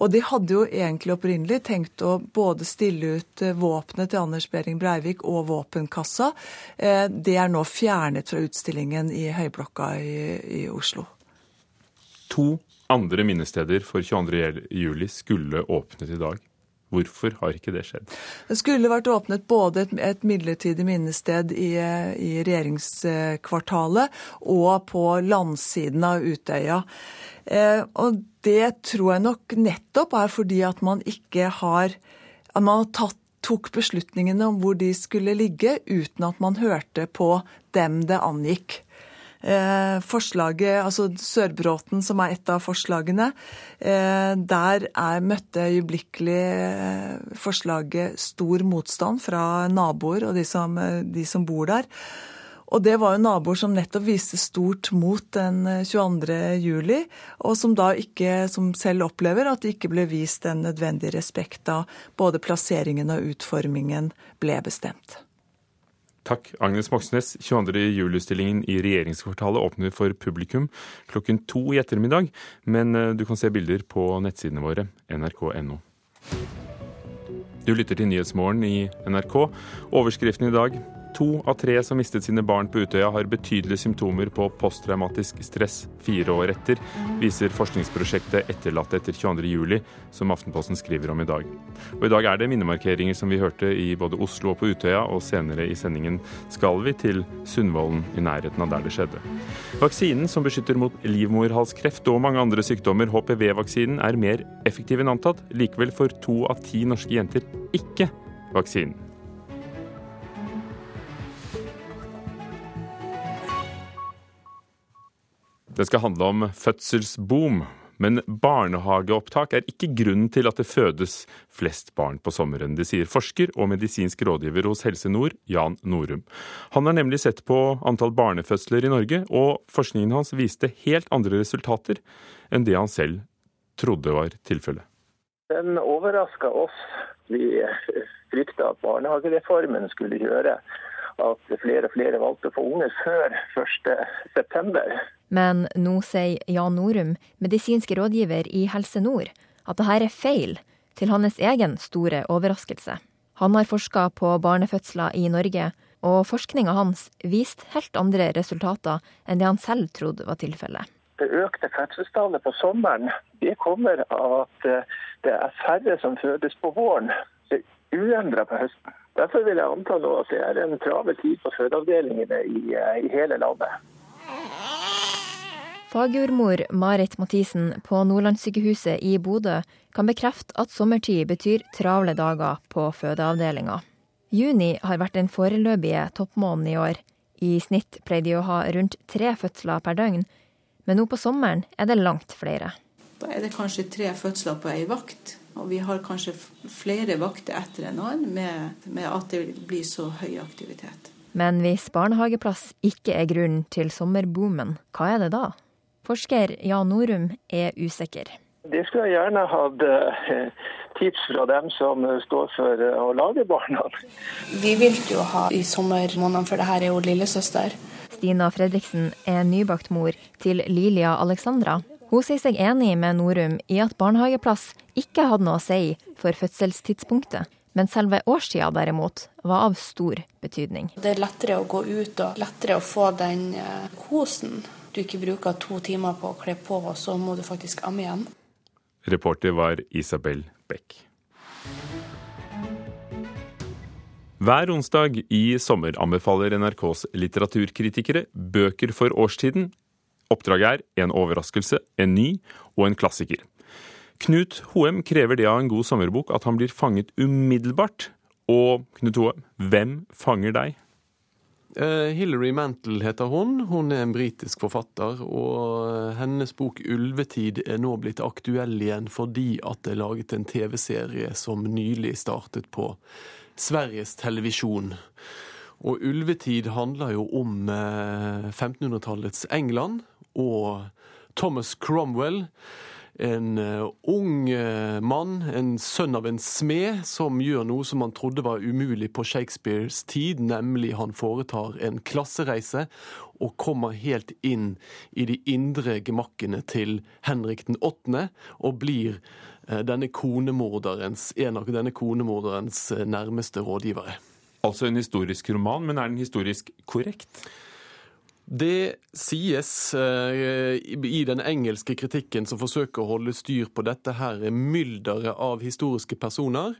Og de hadde jo egentlig opprinnelig tenkt å både stille ut eh, våpenet til Anders Behring Breivik og våpenkassa. Det er nå fjernet fra utstillingen i Høyblokka i, i Oslo. To andre minnesteder for 22.07 skulle åpnet i dag. Hvorfor har ikke det skjedd? Det skulle vært åpnet både et, et midlertidig minnested i, i, regjeringskvartalet og på landsiden av Utøya. Eh, og det tror jeg nok nettopp er fordi at man ikke har at man har tatt tok beslutningene om hvor de skulle ligge, uten at man hørte på dem det angikk. Eh, forslaget, altså Sørbråten, som er et av forslagene, eh, der er, møtte øyeblikkelig eh, forslaget stor motstand fra naboer og de som, de som bor der. Og det var jo naboer som nettopp viste stort mot den 22. juli, og som da ikke, som selv opplever at det ikke ble vist den nødvendige respekt da både plasseringen og utformingen ble bestemt. Takk, Agnes Moxnes. 22. juli-utstillingen i regjeringskvartalet åpner for publikum klokken to i ettermiddag, men eh, du kan se bilder på nettsidene våre nrk.no. Du lytter til Nyhetsmorgen i NRK. Overskriften i dag To av tre som mistet sine barn på Utøya, har betydelige symptomer på posttraumatisk stress fire år etter, viser forskningsprosjektet Etterlatte etter 22.07, som Aftenposten skriver om i dag. Og I dag er det minnemarkeringer som vi hørte i både Oslo og på Utøya, og senere i sendingen skal vi til Sundvolden, i nærheten av der det skjedde. Vaksinen som beskytter mot livmorhalskreft og mange andre sykdommer, HPV-vaksinen, er mer effektiv enn antatt. Likevel får to av ti norske jenter ikke vaksinen. Det skal handle om fødselsboom. Men barnehageopptak er ikke grunnen til at det fødes flest barn på sommeren. Det sier forsker og medisinsk rådgiver hos Helse Nord, Jan Norum. Han har nemlig sett på antall barnefødsler i Norge, og forskningen hans viste helt andre resultater enn det han selv trodde var tilfellet. Den overraska oss. Vi frykta at barnehagereformen skulle gjøre at flere og flere valgte å få unger før 1.9. Men nå sier Jan Norum, medisinsk rådgiver i Helse Nord, at dette er feil, til hans egen store overraskelse. Han har forska på barnefødsler i Norge, og forskninga hans viste helt andre resultater enn det han selv trodde var tilfellet. Det økte fødselstallet på sommeren det kommer av at eh, det er færre som fødes på våren. Det er uendra på høsten. Derfor vil jeg anta nå at det er en travel tid på fødeavdelingene i, eh, i hele landet. Fagjordmor Marit Mathisen på Nordlandssykehuset i Bodø kan bekrefte at sommertid betyr travle dager på fødeavdelinga. Juni har vært den foreløpige toppmåneden i år. I snitt pleide de å ha rundt tre fødsler per døgn, men nå på sommeren er det langt flere. Da er det kanskje tre fødsler på ei vakt, og vi har kanskje flere vakter etter en annen med, med at det blir så høy aktivitet. Men hvis barnehageplass ikke er grunnen til sommerboomen, hva er det da? Forsker Jan Norum er usikker. Det skulle jeg gjerne hatt eh, tips fra dem som står for eh, å lage barna. Vi vil jo ha i sommermånedene, for det her er jo lillesøster. Stina Fredriksen er nybakt mor til Lilia Alexandra. Hun sier seg enig med Norum i at barnehageplass ikke hadde noe å si for fødselstidspunktet. Men selve årstida derimot var av stor betydning. Det er lettere å gå ut og lettere å få den eh, kosen du ikke bruker to timer på å kle på, og så må du faktisk amme igjen. Reporter var Isabel Beck. Hver onsdag i sommer anbefaler NRKs litteraturkritikere bøker for årstiden. Oppdraget er en overraskelse, en ny og en klassiker. Knut Hoem krever det av en god sommerbok at han blir fanget umiddelbart. Og Knut Hoem, hvem fanger deg? Uh, Hilary Mantel heter hun. Hun er en britisk forfatter. Og hennes bok 'Ulvetid' er nå blitt aktuell igjen fordi at det er laget en TV-serie som nylig startet på Sveriges televisjon. Og 'Ulvetid' handler jo om 1500-tallets eh, England og Thomas Cromwell en uh, ung uh, mann, en sønn av en smed, som gjør noe som han trodde var umulig på Shakespeares tid, nemlig han foretar en klassereise og kommer helt inn i de indre gemakkene til Henrik den 8., og blir uh, denne konemorderens, en av denne konemorderens nærmeste rådgivere. Altså en historisk roman, men er den historisk korrekt? Det sies eh, i den engelske kritikken som forsøker å holde styr på dette her mylderet av historiske personer,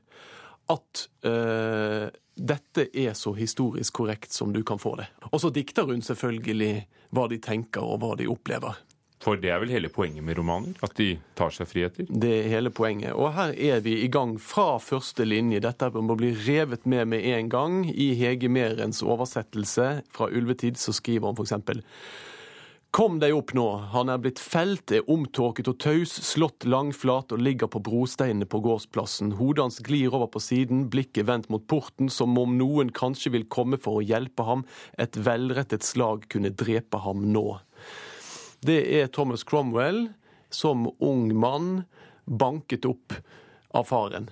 at uh, dette er så historisk korrekt som du kan få det. Og så dikter hun selvfølgelig hva de tenker og hva de opplever. For det er vel hele poenget med romaner? At de tar seg friheter? Det er hele poenget. Og her er vi i gang fra første linje. Dette må bli revet med med en gang. I Hege Merens oversettelse fra Ulvetid så skriver han f.eks.: Kom deg opp nå, han er blitt felt, er omtåket og taus, slått langflat og ligger på brosteinene på gårdsplassen. Hodet hans glir over på siden, blikket vendt mot porten, som om noen kanskje vil komme for å hjelpe ham. Et velrettet slag kunne drepe ham nå. Det er Thomas Cromwell som ung mann banket opp av faren.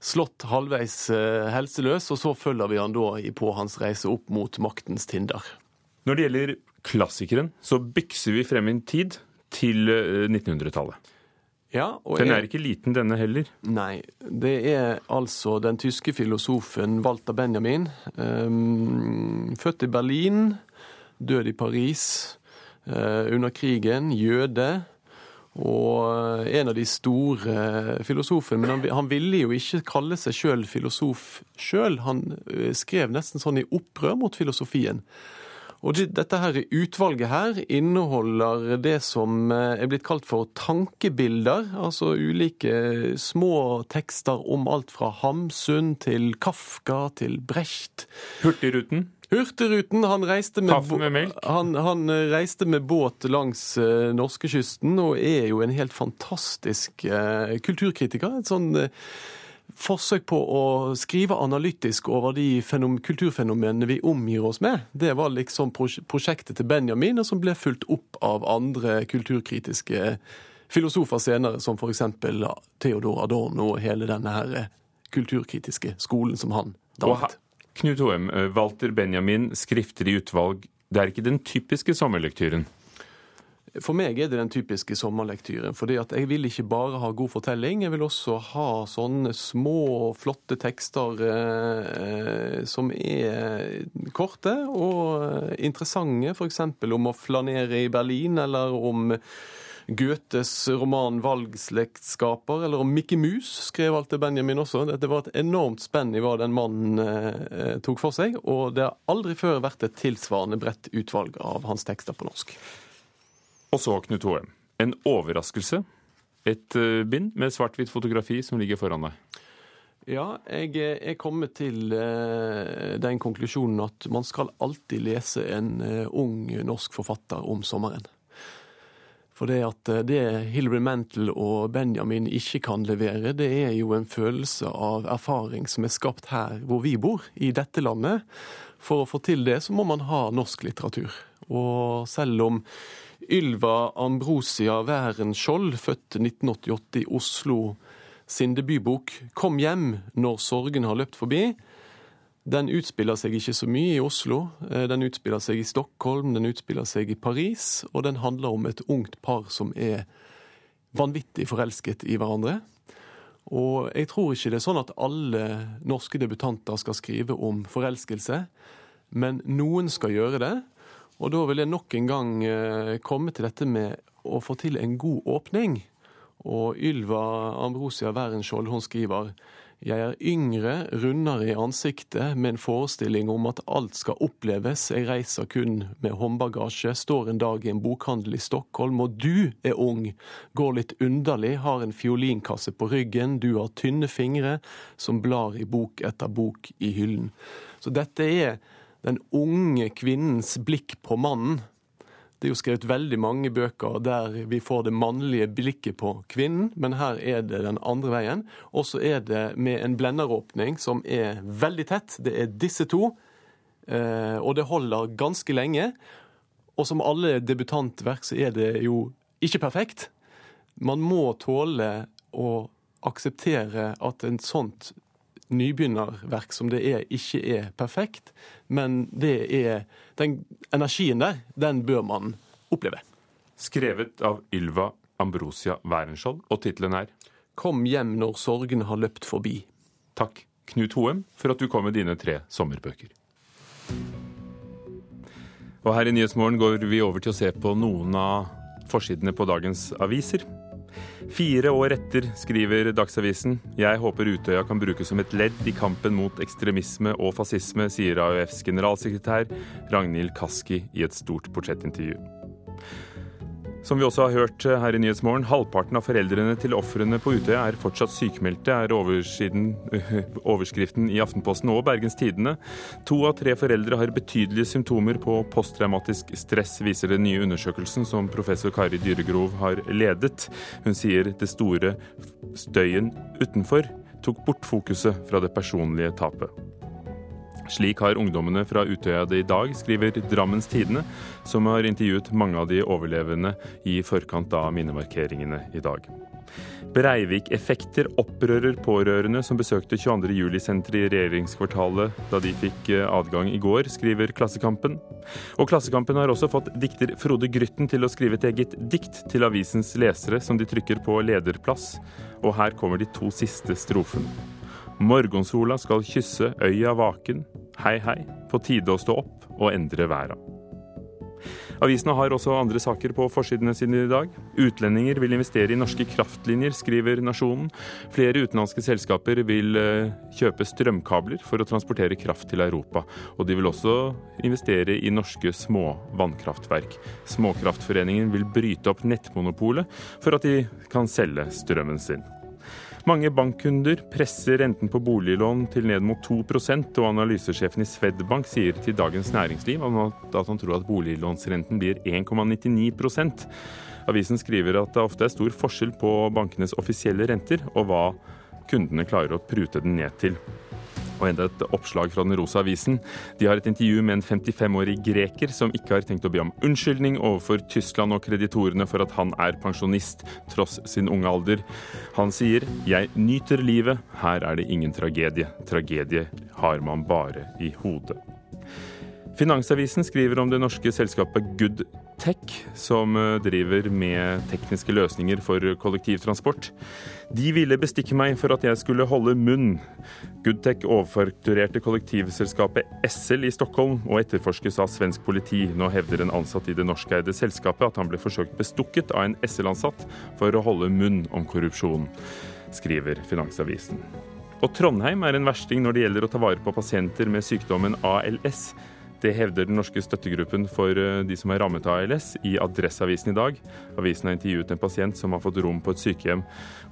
Slått halvveis eh, helseløs, og så følger vi han da på hans reise opp mot maktens tinder. Når det gjelder klassikeren, så bykser vi frem en tid til 1900-tallet. Eh, ja, den er ikke liten, denne heller. Nei. Det er altså den tyske filosofen Walter Benjamin. Um, født i Berlin, død i Paris. Eh, under krigen, jøde. Og eh, en av de store filosofene. Men han, han ville jo ikke kalle seg sjøl filosof sjøl. Han eh, skrev nesten sånn i opprør mot filosofien. Og det, dette her utvalget her inneholder det som er blitt kalt for tankebilder. Altså ulike små tekster om alt fra Hamsun til Kafka til Brecht. Hurtigruten? Hurtigruten han reiste med? Han, han eh, reiste med båt langs uh, norskekysten og er jo en helt fantastisk uh, kulturkritiker. Et sånn uh, forsøk på å skrive analytisk over de kulturfenomenene vi omgir oss med. Det var liksom prosjektet til Benjamin, og som ble fulgt opp av andre kulturkritiske filosofer senere, som f.eks. Theodor Adorno og hele denne her kulturkritiske skolen som han dannet. Knut Hoem, eh, Walter Benjamin, skrifter i utvalg. Det er ikke den typiske sommerlektyren? For meg er det den typiske sommerlektyren. at jeg vil ikke bare ha god fortelling, jeg vil også ha sånne små, flotte tekster eh, som er korte og interessante. F.eks. om å flanere i Berlin, eller om Goethes roman 'Valgslektskaper', eller om Mickey Mus, skrev alltid Benjamin også. Det var et enormt spenn i hva den mannen eh, tok for seg, og det har aldri før vært et tilsvarende bredt utvalg av hans tekster på norsk. Og så, Knut Hoem, en overraskelse. Et uh, bind med svart-hvitt fotografi som ligger foran deg. Ja, jeg er kommet til eh, den konklusjonen at man skal alltid lese en eh, ung norsk forfatter om sommeren. For det at det Hilary Mantel og Benjamin ikke kan levere, det er jo en følelse av erfaring som er skapt her hvor vi bor, i dette landet. For å få til det, så må man ha norsk litteratur. Og selv om Ylva Ambrosia Wærenskjold, født 1988 i Oslo, sin debutbok 'Kom hjem når sorgen har løpt forbi', den utspiller seg ikke så mye i Oslo. Eh, den utspiller seg i Stockholm, den utspiller seg i Paris, og den handler om et ungt par som er vanvittig forelsket i hverandre. Og jeg tror ikke det er sånn at alle norske debutanter skal skrive om forelskelse, men noen skal gjøre det. Og da vil jeg nok en gang eh, komme til dette med å få til en god åpning. Og Ylva Ambrosia Wærenskiold, hun skriver jeg er yngre, rundere i ansiktet, med en forestilling om at alt skal oppleves. Jeg reiser kun med håndbagasje, står en dag i en bokhandel i Stockholm, og du er ung. Går litt underlig, har en fiolinkasse på ryggen, du har tynne fingre som blar i bok etter bok i hyllen. Så dette er den unge kvinnens blikk på mannen. Det er jo skrevet veldig mange bøker der vi får det mannlige blikket på kvinnen, men her er det den andre veien. Og så er det med en blenderåpning som er veldig tett. Det er disse to, eh, og det holder ganske lenge. Og som alle debutantverk så er det jo ikke perfekt. Man må tåle å akseptere at en sånt nybegynnerverk som det er, ikke er perfekt. Men det er, den energien der, den bør man oppleve. Skrevet av Ylva Ambrosia Wærenskjold, og tittelen er Kom hjem når sorgen har løpt forbi. Takk, Knut Hoem, for at du kom med dine tre sommerbøker. Og her i Nyhetsmorgen går vi over til å se på noen av forsidene på dagens aviser. Fire år etter, skriver Dagsavisen. Jeg håper Utøya kan brukes som et ledd i kampen mot ekstremisme og fascisme, sier AUFs generalsekretær Ragnhild Kaski i et stort portrettintervju. Som vi også har hørt her i Nyhetsmorgen, halvparten av foreldrene til ofrene på Utøya er fortsatt sykemeldte, er <laughs> overskriften i Aftenposten og Bergens Tidende. To av tre foreldre har betydelige symptomer på posttraumatisk stress, viser den nye undersøkelsen som professor Kari Dyregrov har ledet. Hun sier det store støyen utenfor tok bort fokuset fra det personlige tapet. Slik har ungdommene fra Utøya det i dag, skriver Drammens Tidende, som har intervjuet mange av de overlevende i forkant av minnemarkeringene i dag. Breivik-effekter opprører pårørende som besøkte 22.07-senteret i regjeringskvartalet da de fikk eh, adgang i går, skriver Klassekampen. Og Klassekampen har også fått dikter Frode Grytten til å skrive et eget dikt til avisens lesere, som de trykker på lederplass. Og her kommer de to siste strofene. Morgensola skal kysse øya vaken. Hei, hei, på tide å stå opp og endre verden. Avisene har også andre saker på forsidene sine i dag. Utlendinger vil investere i norske kraftlinjer, skriver Nasjonen. Flere utenlandske selskaper vil eh, kjøpe strømkabler for å transportere kraft til Europa. Og de vil også investere i norske små vannkraftverk. Småkraftforeningen vil bryte opp nettmonopolet for at de kan selge strømmen sin. Mange bankkunder presser renten på boliglån til ned mot 2% og analysesjefen i Swedbank sier til Dagens Næringsliv at han tror at boliglånsrenten blir 1,99% Avisen skriver at det ofte er stor forskjell på bankenes offisielle renter og hva kundene klarer å prute den ned til. Og enda et oppslag fra Den rosa avisen. De har et intervju med en 55-årig greker som ikke har tenkt å be om unnskyldning overfor Tyskland og kreditorene for at han er pensjonist tross sin unge alder. Han sier 'Jeg nyter livet, her er det ingen tragedie'. Tragedie har man bare i hodet. Finansavisen skriver om det norske selskapet Goodtech, som eh, driver med tekniske løsninger for kollektivtransport. De ville bestikke meg for at jeg skulle holde munn. Goodtech overfakturerte kollektivselskapet Essel i Stockholm og etterforskes av svensk politi. Nå hevder en ansatt i det norskeide selskapet at han ble forsøkt bestukket av en Essel-ansatt for å holde munn om korrupsjon, skriver Finansavisen. Og Trondheim er en versting når det gjelder å ta vare på pasienter med sykdommen ALS. Det hevder den norske støttegruppen for eh, de som er rammet av ALS i Adresseavisen i dag. Avisen har intervjuet en pasient som har fått rom på et sykehjem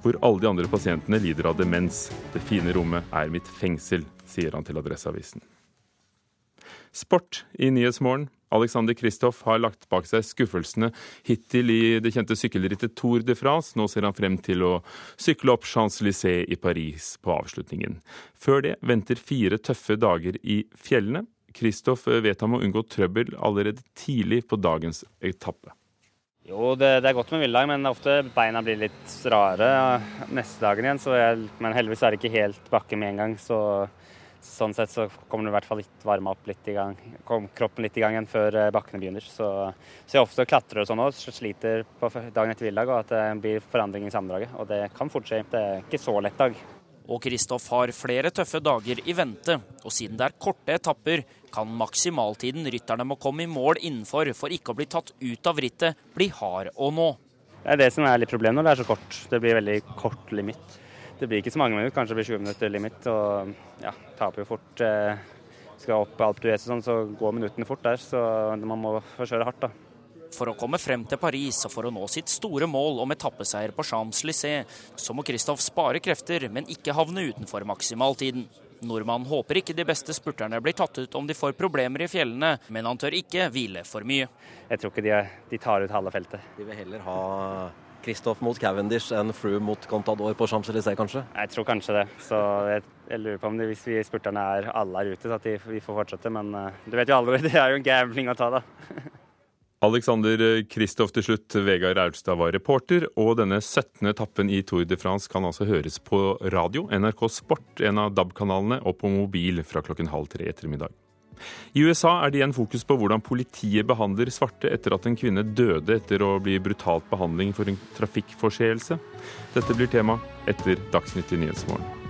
hvor alle de andre pasientene lider av demens. Det fine rommet er mitt fengsel, sier han til Adresseavisen. Sport i Nyhetsmorgen. Alexander Kristoff har lagt bak seg skuffelsene hittil i det kjente sykkelrittet Tour de France. Nå ser han frem til å sykle opp Champs-Élysées i Paris på avslutningen. Før det venter fire tøffe dager i fjellene. Kristoff vet han må unngå trøbbel allerede tidlig på dagens etappe. Jo, det, det, er godt med hviledag, men ofte beina blir litt rare neste dagen igjen. Jeg, men heldigvis er det ikke helt bakke med en gang, så sånn sett så kommer du i hvert fall litt varma opp litt i gang, kom kroppen litt i gang igjen før eh, bakkene begynner. Så, så jeg ofte klatrer og sånn òg, sliter på dagen etter hviledag, og at det blir forandring i sammendraget. Og det kan fort skje. Det er ikke så lett dag. Og Kristoff har flere tøffe dager i vente, og siden det er korte etapper, kan maksimaltiden rytterne må komme i mål innenfor for ikke å bli tatt ut av rittet, bli hard å nå. Det er det som er litt problemet når det er så kort. Det blir veldig kort limit. Det blir ikke så mange minutter, kanskje det blir 20 minutter limit. Og ja, taper jo fort. Eh, skal opp Alp du og sånn, så går minuttene fort der. Så man må kjøre hardt, da. For å komme frem til Paris og for å nå sitt store mål om etappeseier på Champs-Élysées, så må Kristoff spare krefter, men ikke havne utenfor maksimaltiden. Nordmannen håper ikke de beste spurterne blir tatt ut om de får problemer i fjellene, men han tør ikke hvile for mye. Jeg tror ikke de, de tar ut halve feltet. De vil heller ha Kristoff mot Cavendish enn Froome mot Contador på Champs-Élysées, kanskje? Jeg tror kanskje det. Så jeg, jeg lurer på om det, hvis vi spurterne er alle er ute, så at de, vi får fortsette. Men uh, du vet jo aldri, <laughs> det er jo en gambling å ta, da. <laughs> Alexander Kristoff til slutt, Vegard Aulstad var reporter, og denne 17. etappen i Tour de France kan altså høres på radio, NRK Sport, en av DAB-kanalene, og på mobil fra klokken halv tre ettermiddag. I USA er det igjen fokus på hvordan politiet behandler svarte etter at en kvinne døde etter å bli brutalt behandling for en trafikkforseelse. Dette blir tema etter Dagsnytt i Nyhetsmorgen.